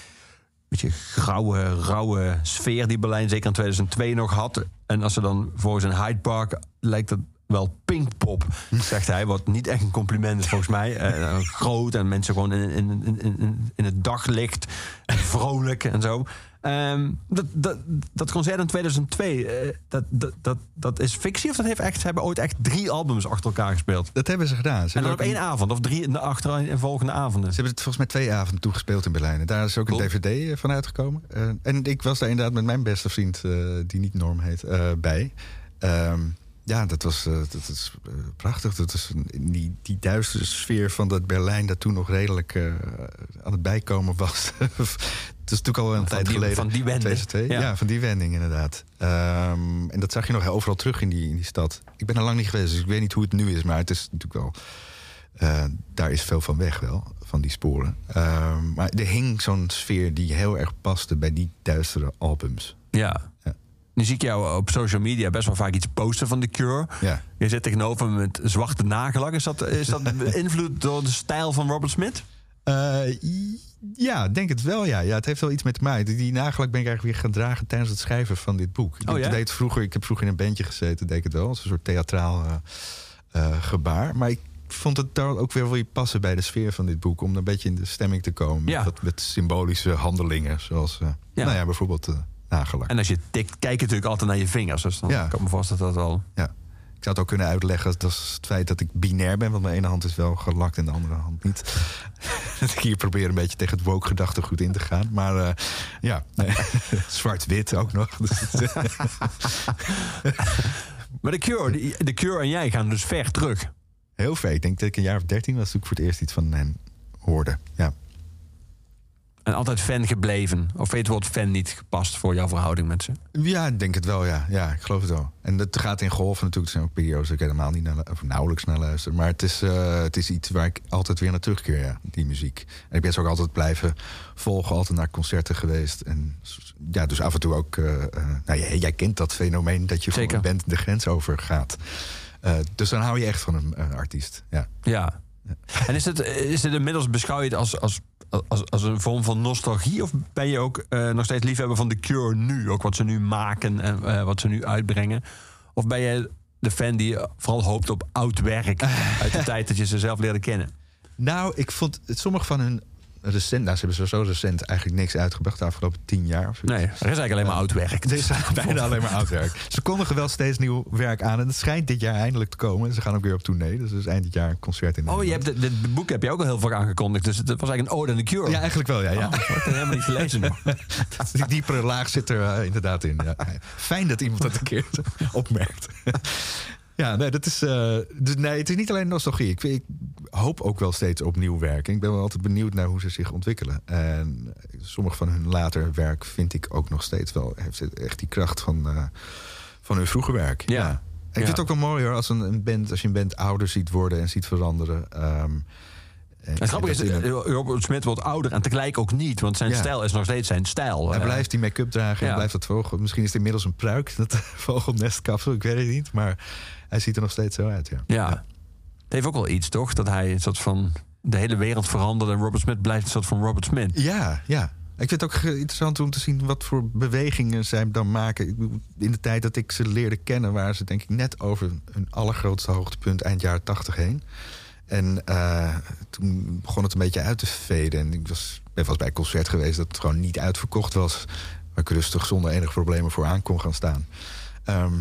beetje grauwe, rauwe sfeer die Berlijn zeker in 2002 nog had. En als ze dan volgens een Hyde Park lijkt het wel Pinkpop, zegt hij. Wat niet echt een compliment is volgens mij. Eh, groot en mensen gewoon in, in, in, in, het daglicht. En vrolijk en zo. Ehm, dat, dat, dat concert in 2002, eh, dat, dat, dat, dat is fictie of dat heeft echt, ze hebben ooit echt drie albums achter elkaar gespeeld? Dat hebben ze gedaan. Ze En dan hebben op één een- avond of drie in de achter en volgende avonden. Ze hebben het volgens mij twee avonden toegespeeld in Berlijn. En daar is ook Cool. een DVD van uitgekomen. Eh, en ik was daar inderdaad met mijn beste vriend, eh, die niet Norm heet, eh, bij. Ehm, ja, dat was eh, dat is, eh, prachtig. Dat is een- die, die duistere sfeer van dat Berlijn dat toen nog redelijk eh, aan het bijkomen was. Het is natuurlijk al een Van tijd die- geleden. van die wending. 2002. Ja. Ja. van die wending inderdaad. Ehm, en dat zag je nog overal terug in die, in die stad. Ik ben er lang niet geweest, dus ik weet niet hoe het nu is. Maar het is natuurlijk wel... daar is veel van weg wel, van die sporen. Ehm, maar er hing zo'n sfeer die heel erg paste bij die duistere albums. Ja. Nu zie ik jou op social media best wel vaak iets posten van The Cure. Ja. Je zit tegenover me met zwarte nagellak. Is dat, is dat beïnvloed door de stijl van Robert Smith? Eh, Ja, denk het wel, ja. ja. Het heeft wel iets met maken. Die, nagelak ben ik eigenlijk weer gaan dragen tijdens het schrijven van dit boek. Ik, Oh, ja? deed vroeger, ik heb vroeger in een bandje gezeten, deed ik het wel. Als een soort theatraal eh, eh, gebaar. Maar ik vond het daar ook weer wel passen bij de sfeer van dit boek. Om een beetje in de stemming te komen. Ja. Met, met symbolische handelingen. Zoals, Ja. nou ja, bijvoorbeeld En als je tikt, kijk je natuurlijk altijd naar je vingers. Dus dan Ja. kan me voorstellen dat dat wel... Ja. Ik zou het ook kunnen uitleggen, dat is het feit dat ik binair ben. Want mijn ene hand is wel gelakt en de andere hand niet. dat ik hier probeer een beetje tegen het woke gedachtegoed in te gaan. Maar eh, ja, nee. zwart-wit ook nog. Dus Maar de Cure, de Cure en jij gaan dus ver terug. heel ver. Ik denk dat ik een jaar of dertien was toen ik voor het eerst iets van hen hoorde. Ja. En altijd fan gebleven. Of weet het woord fan niet gepast voor jouw verhouding met ze? ja, ik denk het wel, ja. Ja, ik geloof het wel. En dat gaat in golven natuurlijk. Zijn ook periodes dat ik helemaal niet naar, of nauwelijks naar luister. Maar het is, eh, het is iets waar ik altijd weer naar terugkeer, ja, die muziek. En ik ben ze ook altijd blijven volgen, altijd naar concerten geweest. En ja, dus af en toe ook... eh, eh, nou, jij, jij kent dat fenomeen dat je Zeker. een band de grens over gaat. Eh, dus dan hou je echt van een artiest, ja. Ja. En is het, is het inmiddels beschouw je het als, als, als, als een vorm van nostalgie? Of ben je ook eh, nog steeds liefhebber van de Cure nu? Ook wat ze nu maken en eh, wat ze nu uitbrengen? Of ben je de fan die vooral hoopt op oud werk uit de tijd dat je ze zelf leerde kennen? Nou, ik vond het, sommige van hun recent... Nou, ze hebben zo recent eigenlijk niks uitgebracht de afgelopen tien jaar. Of. Nee, er is eigenlijk alleen maar oud werk. Het is bijna alleen maar oud werk. Ze kondigen wel steeds nieuw werk aan. En het schijnt dit jaar eindelijk te komen. Ze gaan ook weer op tournee. Dus er is eind dit jaar een concert in Oh, je Nederland. hebt dit, dit boek heb je ook al heel vaak aangekondigd. Dus het was eigenlijk een ode aan de Cure. Ja, eigenlijk wel, ja. ja. Oh, dat heb ik helemaal niet gelezen nog. Die diepere laag zit er eh, inderdaad in. Ja. Fijn dat iemand dat een keer opmerkt. Ja, nee, dat is, eh, dus nee, het is niet alleen nostalgie. Ik, ik hoop ook wel steeds op nieuw werk. Ik ben wel altijd benieuwd naar hoe ze zich ontwikkelen. En sommige van hun later werk vind ik ook nog steeds wel... heeft het echt die kracht van, eh, van hun vroege werk. Ja. Ik Ja. vind het ook wel mooi hoor, als, een, een band, als je een band ouder ziet worden en ziet veranderen. Ehm, en- Het grappige is, eh, Robert Smith wordt ouder en tegelijk ook niet. Want zijn Ja. stijl is nog steeds zijn stijl. Hij blijft die make-up dragen en ja. blijft dat vogel. Misschien is het inmiddels een pruik, dat vogelnestkapsel. Ik weet het niet, maar hij ziet er nog steeds zo uit. Ja. Ja. Het heeft ook wel iets, toch? Dat hij een soort van de hele wereld verandert en Robert Smith blijft een soort van Robert Smith. Ja, ja. Ik vind het ook interessant om te zien wat voor bewegingen zij dan maken. Ik In de tijd dat ik ze leerde kennen, waren ze denk ik net over hun allergrootste hoogtepunt eind jaren tachtig heen. En eh, toen begon het een beetje uit te veden. En ik was, wel eens bij een concert geweest dat het gewoon niet uitverkocht was. Waar ik rustig zonder enige problemen voor aan kon gaan staan. Ehm,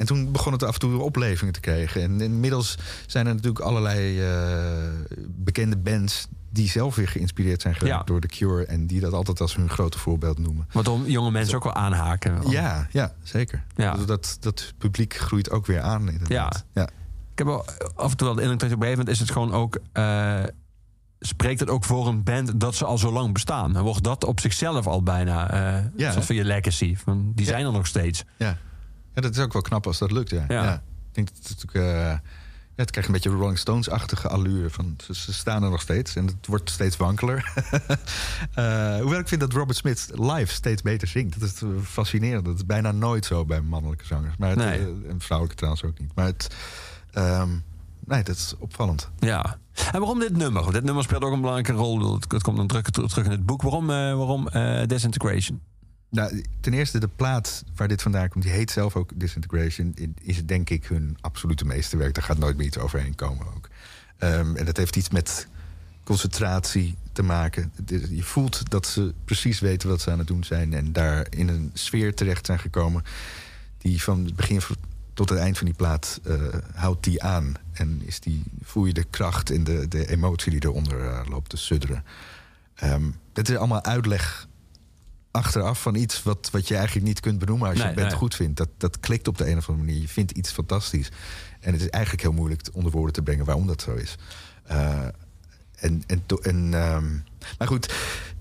en toen begon het af en toe weer oplevingen te krijgen. En inmiddels zijn er natuurlijk allerlei eh, bekende bands... die zelf weer geïnspireerd zijn geraakt Ja. door The Cure... en die dat altijd als hun grote voorbeeld noemen. Waardoor jonge mensen ook wel aanhaken. Ja, ja zeker. Ja. Dus dat, dat publiek groeit ook weer aan inderdaad. Ja. Ik heb wel af en toe wel de indruk dat op een gegeven moment is het gewoon ook... eh, spreekt het ook voor een band dat ze al zo lang bestaan? En wordt dat op zichzelf al bijna eh Ja, soort van je legacy? Van, die Ja. zijn er nog steeds. Ja. Ja, dat is ook wel knap als dat lukt. Ja. Ja. Ik denk dat het eh, het krijgt een beetje Rolling Stones-achtige allure. Van, ze, staan er nog steeds en het wordt steeds wankeler. Eh, hoewel ik vind dat Robert Smith live steeds beter zingt. Dat is eh, fascinerend. Dat is bijna nooit zo bij mannelijke zangers. Maar het, Nee. en vrouwelijke trouwens ook niet. Maar het... ehm, nee, dat is opvallend. Ja. En waarom dit nummer? Want Dit nummer speelt ook een belangrijke rol. Het, komt dan terug, terug in het boek. Waarom, waarom Disintegration? Nou, ten eerste, de plaat waar dit vandaan komt, die heet zelf ook Disintegration. Is denk ik hun absolute meesterwerk. Daar gaat nooit meer iets overheen komen ook. Ehm, en dat heeft iets met concentratie te maken. Je voelt dat ze precies weten wat ze aan het doen zijn. En daar in een sfeer terecht zijn gekomen. Die van het begin tot het eind van die plaat eh, houdt die aan. En is die, voel je de kracht en de, de emotie die eronder eh, loopt te sudderen. Ehm dit is allemaal uitleg achteraf van iets wat, wat je eigenlijk niet kunt benoemen als je Nee, het bent nee. goed vindt. Dat, dat klikt op de een of andere manier. Je vindt iets fantastisch. En het is eigenlijk heel moeilijk onder woorden te brengen waarom dat zo is. Eh, en, en, ehm, maar goed,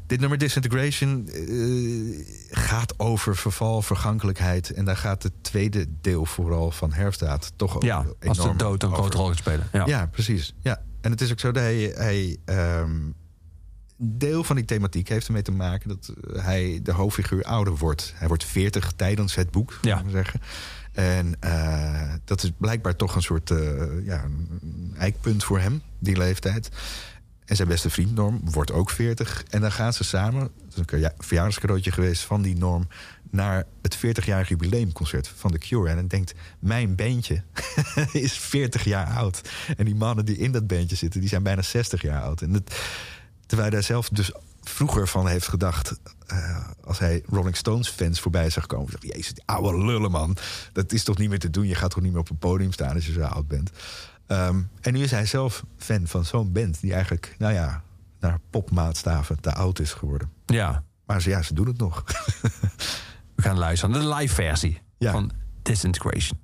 dit nummer Disintegration eh, gaat over verval, vergankelijkheid. En daar gaat het tweede deel vooral van Herfstdaad toch ook Ja, als de dood een over. grote rol spelen. Ja. Ja, precies. Ja. En het is ook zo dat hij, hij ehm, deel van die thematiek heeft ermee te maken dat eh, hij de hoofdfiguur ouder wordt. Hij wordt 40 tijdens het boek, Ja. we zeggen. En eh, dat is blijkbaar toch een soort eh, ja, een eikpunt voor hem, die leeftijd. En zijn beste vriend Norm wordt ook 40. En dan gaan ze samen, dat is een verja- verjaardagscadeautje geweest van die Norm, naar het 40-jarig jubileumconcert van The Cure. En dan denkt, mijn bandje is 40 jaar oud. En die mannen die in dat bandje zitten, die zijn bijna 60 jaar oud. En dat, terwijl hij zelf dus vroeger van heeft gedacht... eh, als hij Rolling Stones fans voorbij zag komen... dacht, jezus, die oude lullen man. Dat is toch niet meer te doen? Je gaat toch niet meer op een podium staan als je zo oud bent? Ehm, en nu is hij zelf fan van zo'n band... die eigenlijk, nou ja, naar popmaatstaven te oud is geworden. Ja, Maar ze, ja, ze doen het nog. we gaan luisteren naar de live versie Ja. van. Disintegration.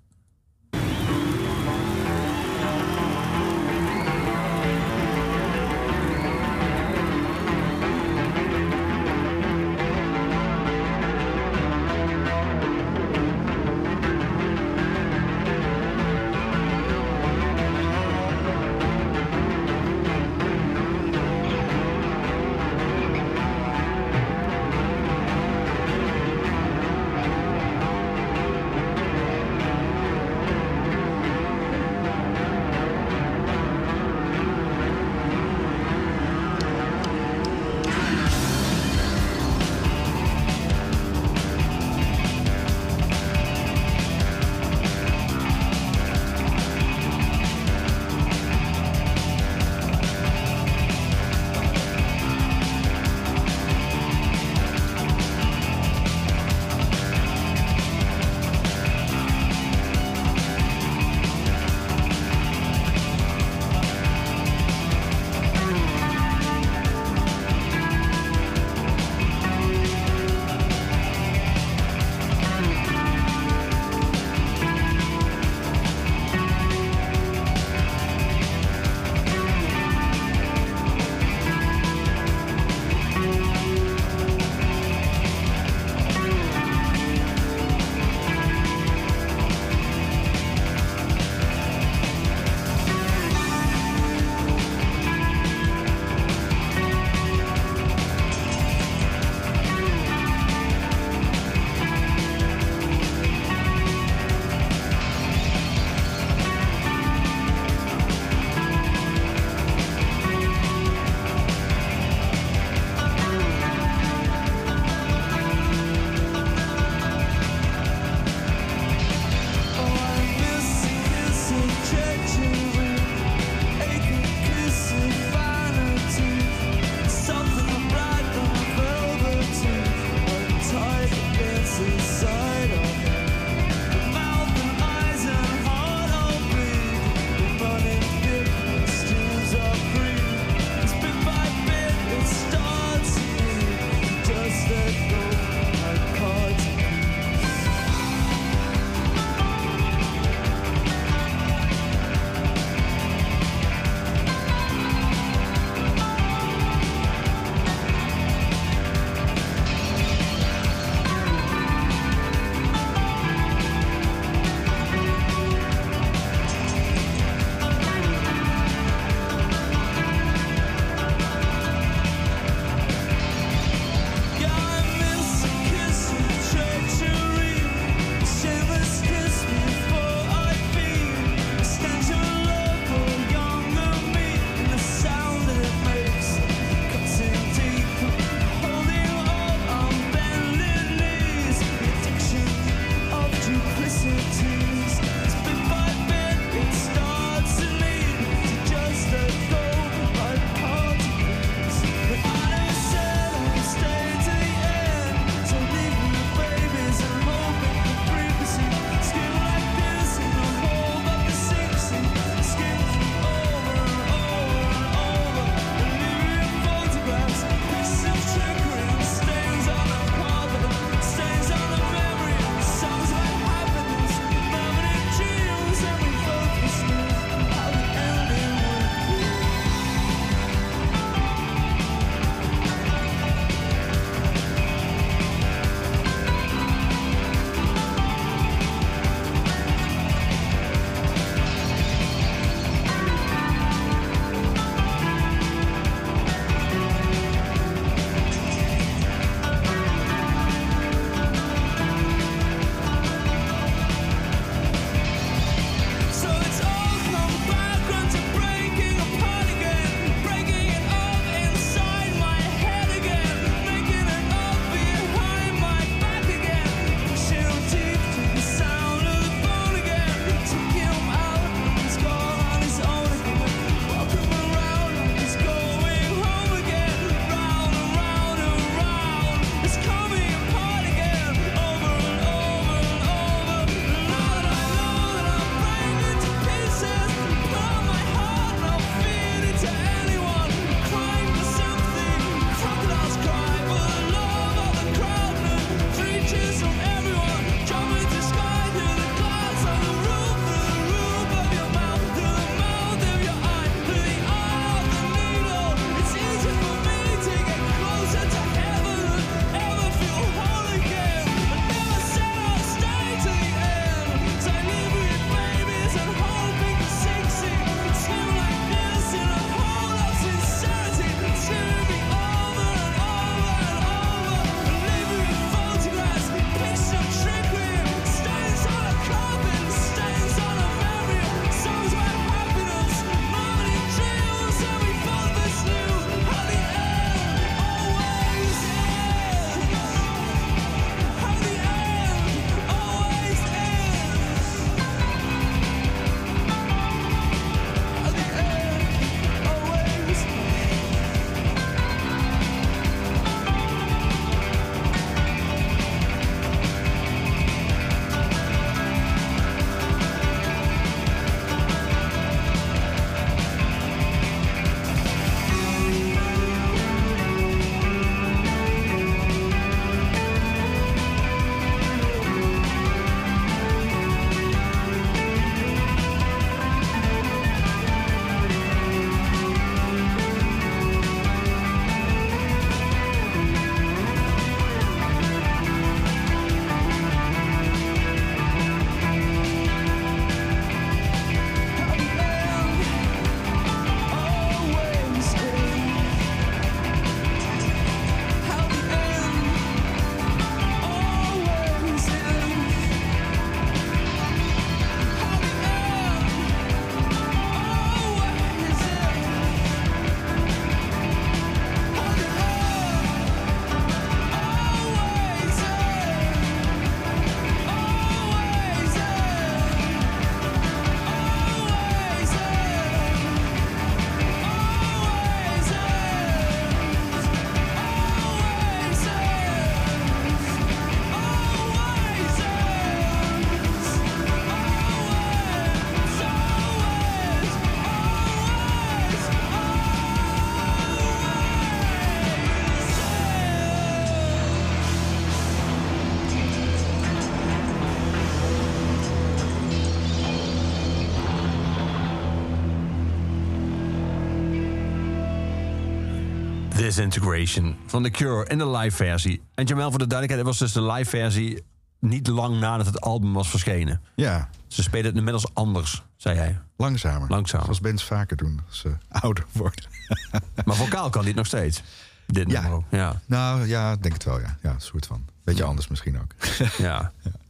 Disintegration van The Cure in de live versie. En Jamel, voor de duidelijkheid, het was dus de live versie niet lang nadat het album was verschenen. Ja, Ze spelen het inmiddels anders, zei hij. langzamer. Langzamer. Zoals bands vaker doen als ze ouder worden. Maar vocaal kan dit nog steeds. Dit Ja. nummer ook. Ja. nou ja, ik denk het wel, ja. Ja, een soort van. Beetje anders misschien ook. Ja.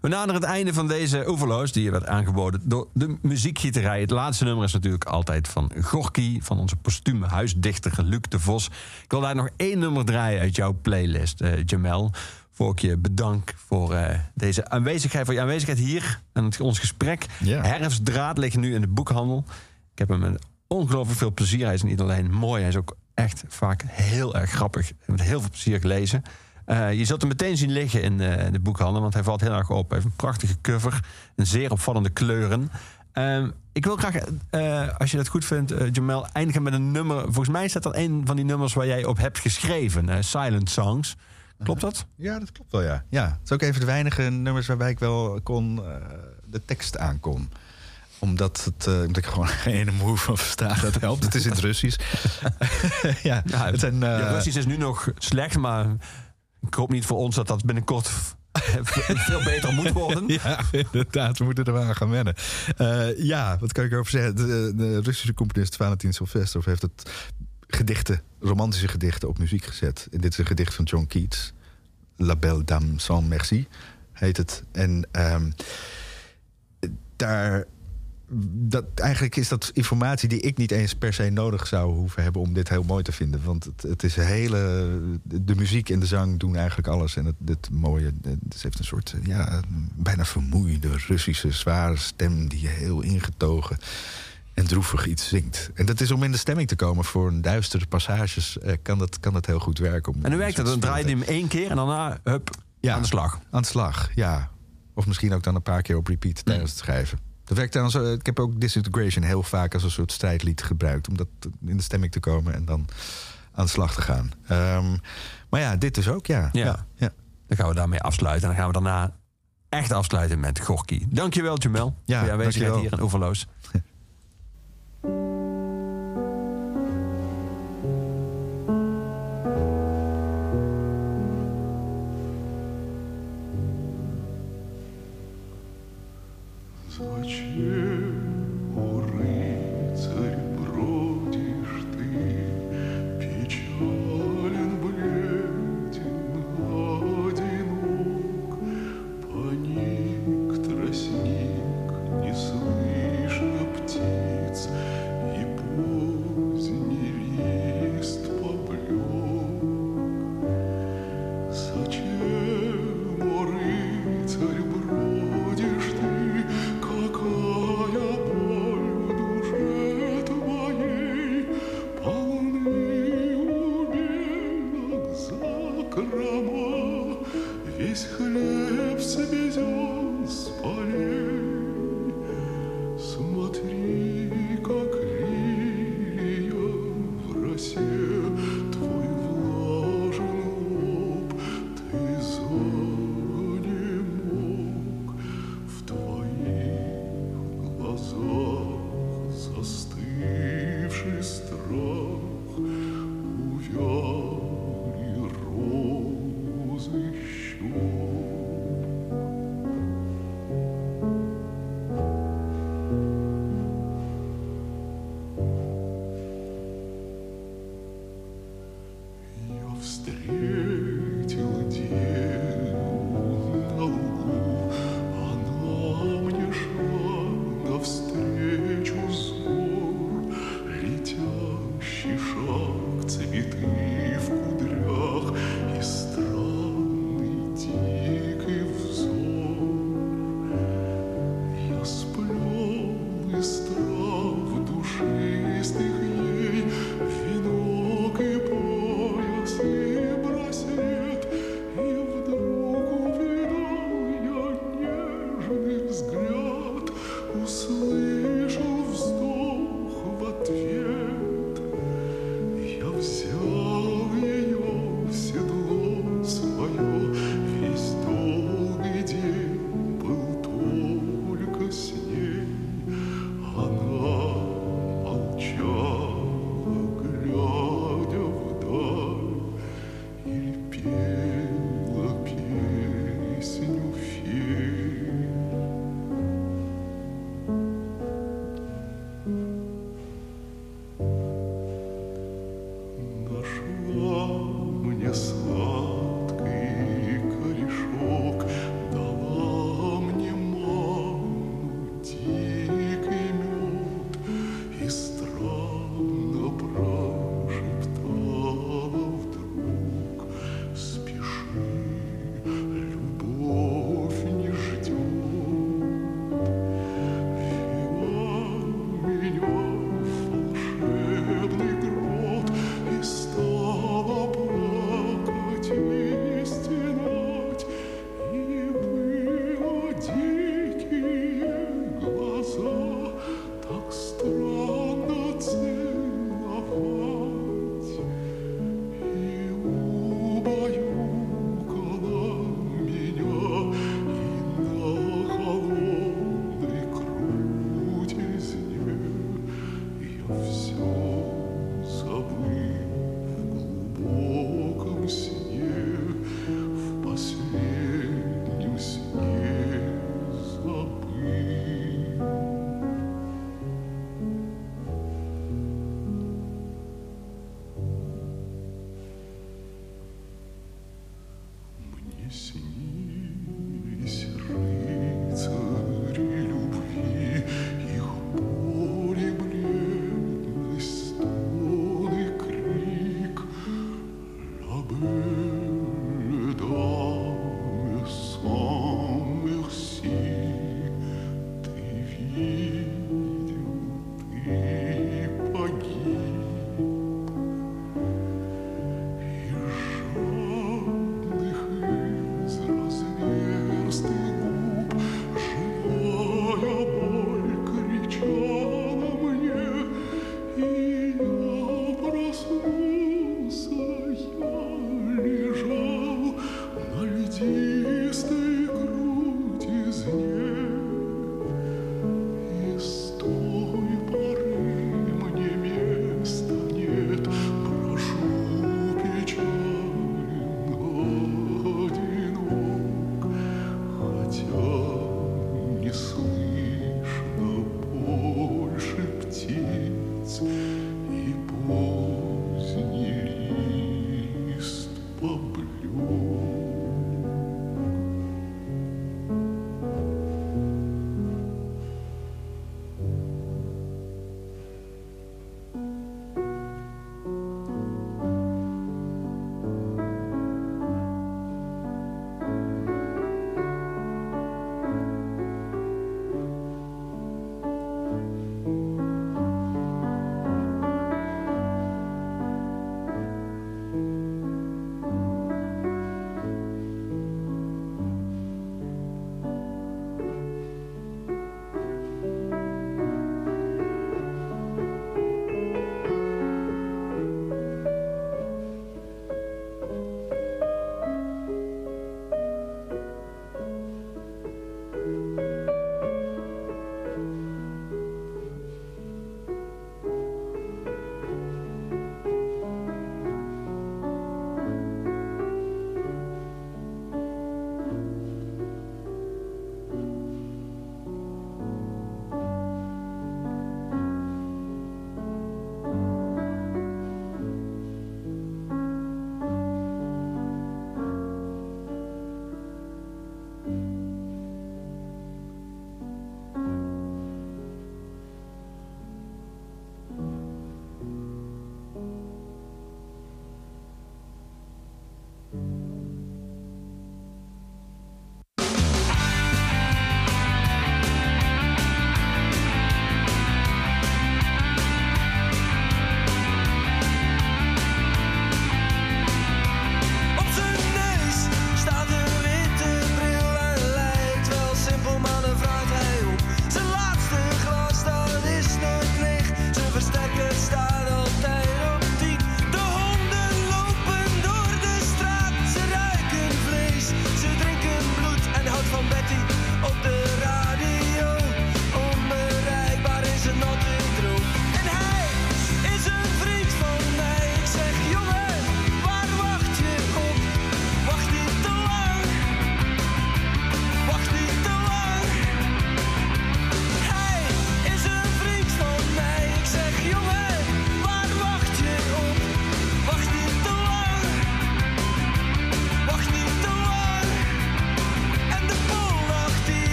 We naderen het einde van deze Overloos, die werd aangeboden door de muziekgieterij. Het laatste nummer is natuurlijk altijd van Gorky, van onze postume huisdichter Luc de Vos. Ik wil daar nog één nummer draaien uit jouw playlist, eh, Jamel. Voor ik je bedank voor eh, deze aanwezigheid, voor je aanwezigheid hier en het, ons gesprek. Herfstdraad ligt nu in de boekhandel. Ik heb hem met ongelooflijk veel plezier. Hij is niet alleen mooi, hij is ook echt vaak heel erg grappig. Ik heb met heel veel plezier gelezen. Eh, je zult hem meteen zien liggen in, eh, de boekhandel, want hij valt heel erg op. Hij heeft een prachtige cover, een zeer opvallende kleuren. Ehm, ik wil graag, eh, als je dat goed vindt, Jamel, eindigen met een nummer. Volgens mij staat dat een van die nummers waar jij op hebt geschreven, Silent Songs. Klopt dat? Ja, dat klopt wel, ja. ja. Het is ook even de weinige nummers waarbij ik wel kon, de tekst aan kon. Omdat, het, omdat ik gewoon geen ene moe van versta. Dat helpt. Het is in het Russisch. ja, Ja, het zijn... je Russisch is nu nog slecht, maar ik hoop niet voor ons dat dat binnenkort veel beter moet worden. Ja, inderdaad. We moeten er wel aan gaan wennen. Eh, ja, wat kan ik erover zeggen? De, Russische componist Valentin Sylvesterov heeft het gedichten, romantische gedichten, op muziek gezet. Dit is een gedicht van John Keats. La Belle Dame sans Merci heet het. En ehm, daar... Dat, eigenlijk is dat informatie die ik niet eens per se nodig zou hoeven hebben om dit heel mooi te vinden. Want het, het is hele. De muziek en de zang doen eigenlijk alles. En het, het mooie. Het heeft een soort. Ja, bijna vermoeide Russische zware stem. die heel ingetogen en droevig iets zingt. En dat is om in de stemming te komen voor een duistere passages. eh, kan, dat, kan dat heel goed werken. Om En hoe werkt dat? Dan draai je hem één keer en daarna, hup, Ja. aan de slag. Aan de slag, ja. Of misschien ook dan een paar keer op repeat tijdens het schrijven. Dat werkt dan zo, ik heb ook Disintegration heel vaak als een soort strijdlied gebruikt. Om dat in de stemming te komen en dan aan de slag te gaan. Ehm, maar ja, dit dus ook, ja. Ja. ja, ja. Dan gaan we daarmee afsluiten. En dan gaan we daarna echt afsluiten met Gorky. Dankjewel, Jamel. Ja, voor je aanwezigheid dankjewel. hier in Overloos.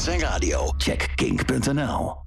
podcast van Kink. Voor meer podcasts, playlists en radio, check kink.nl.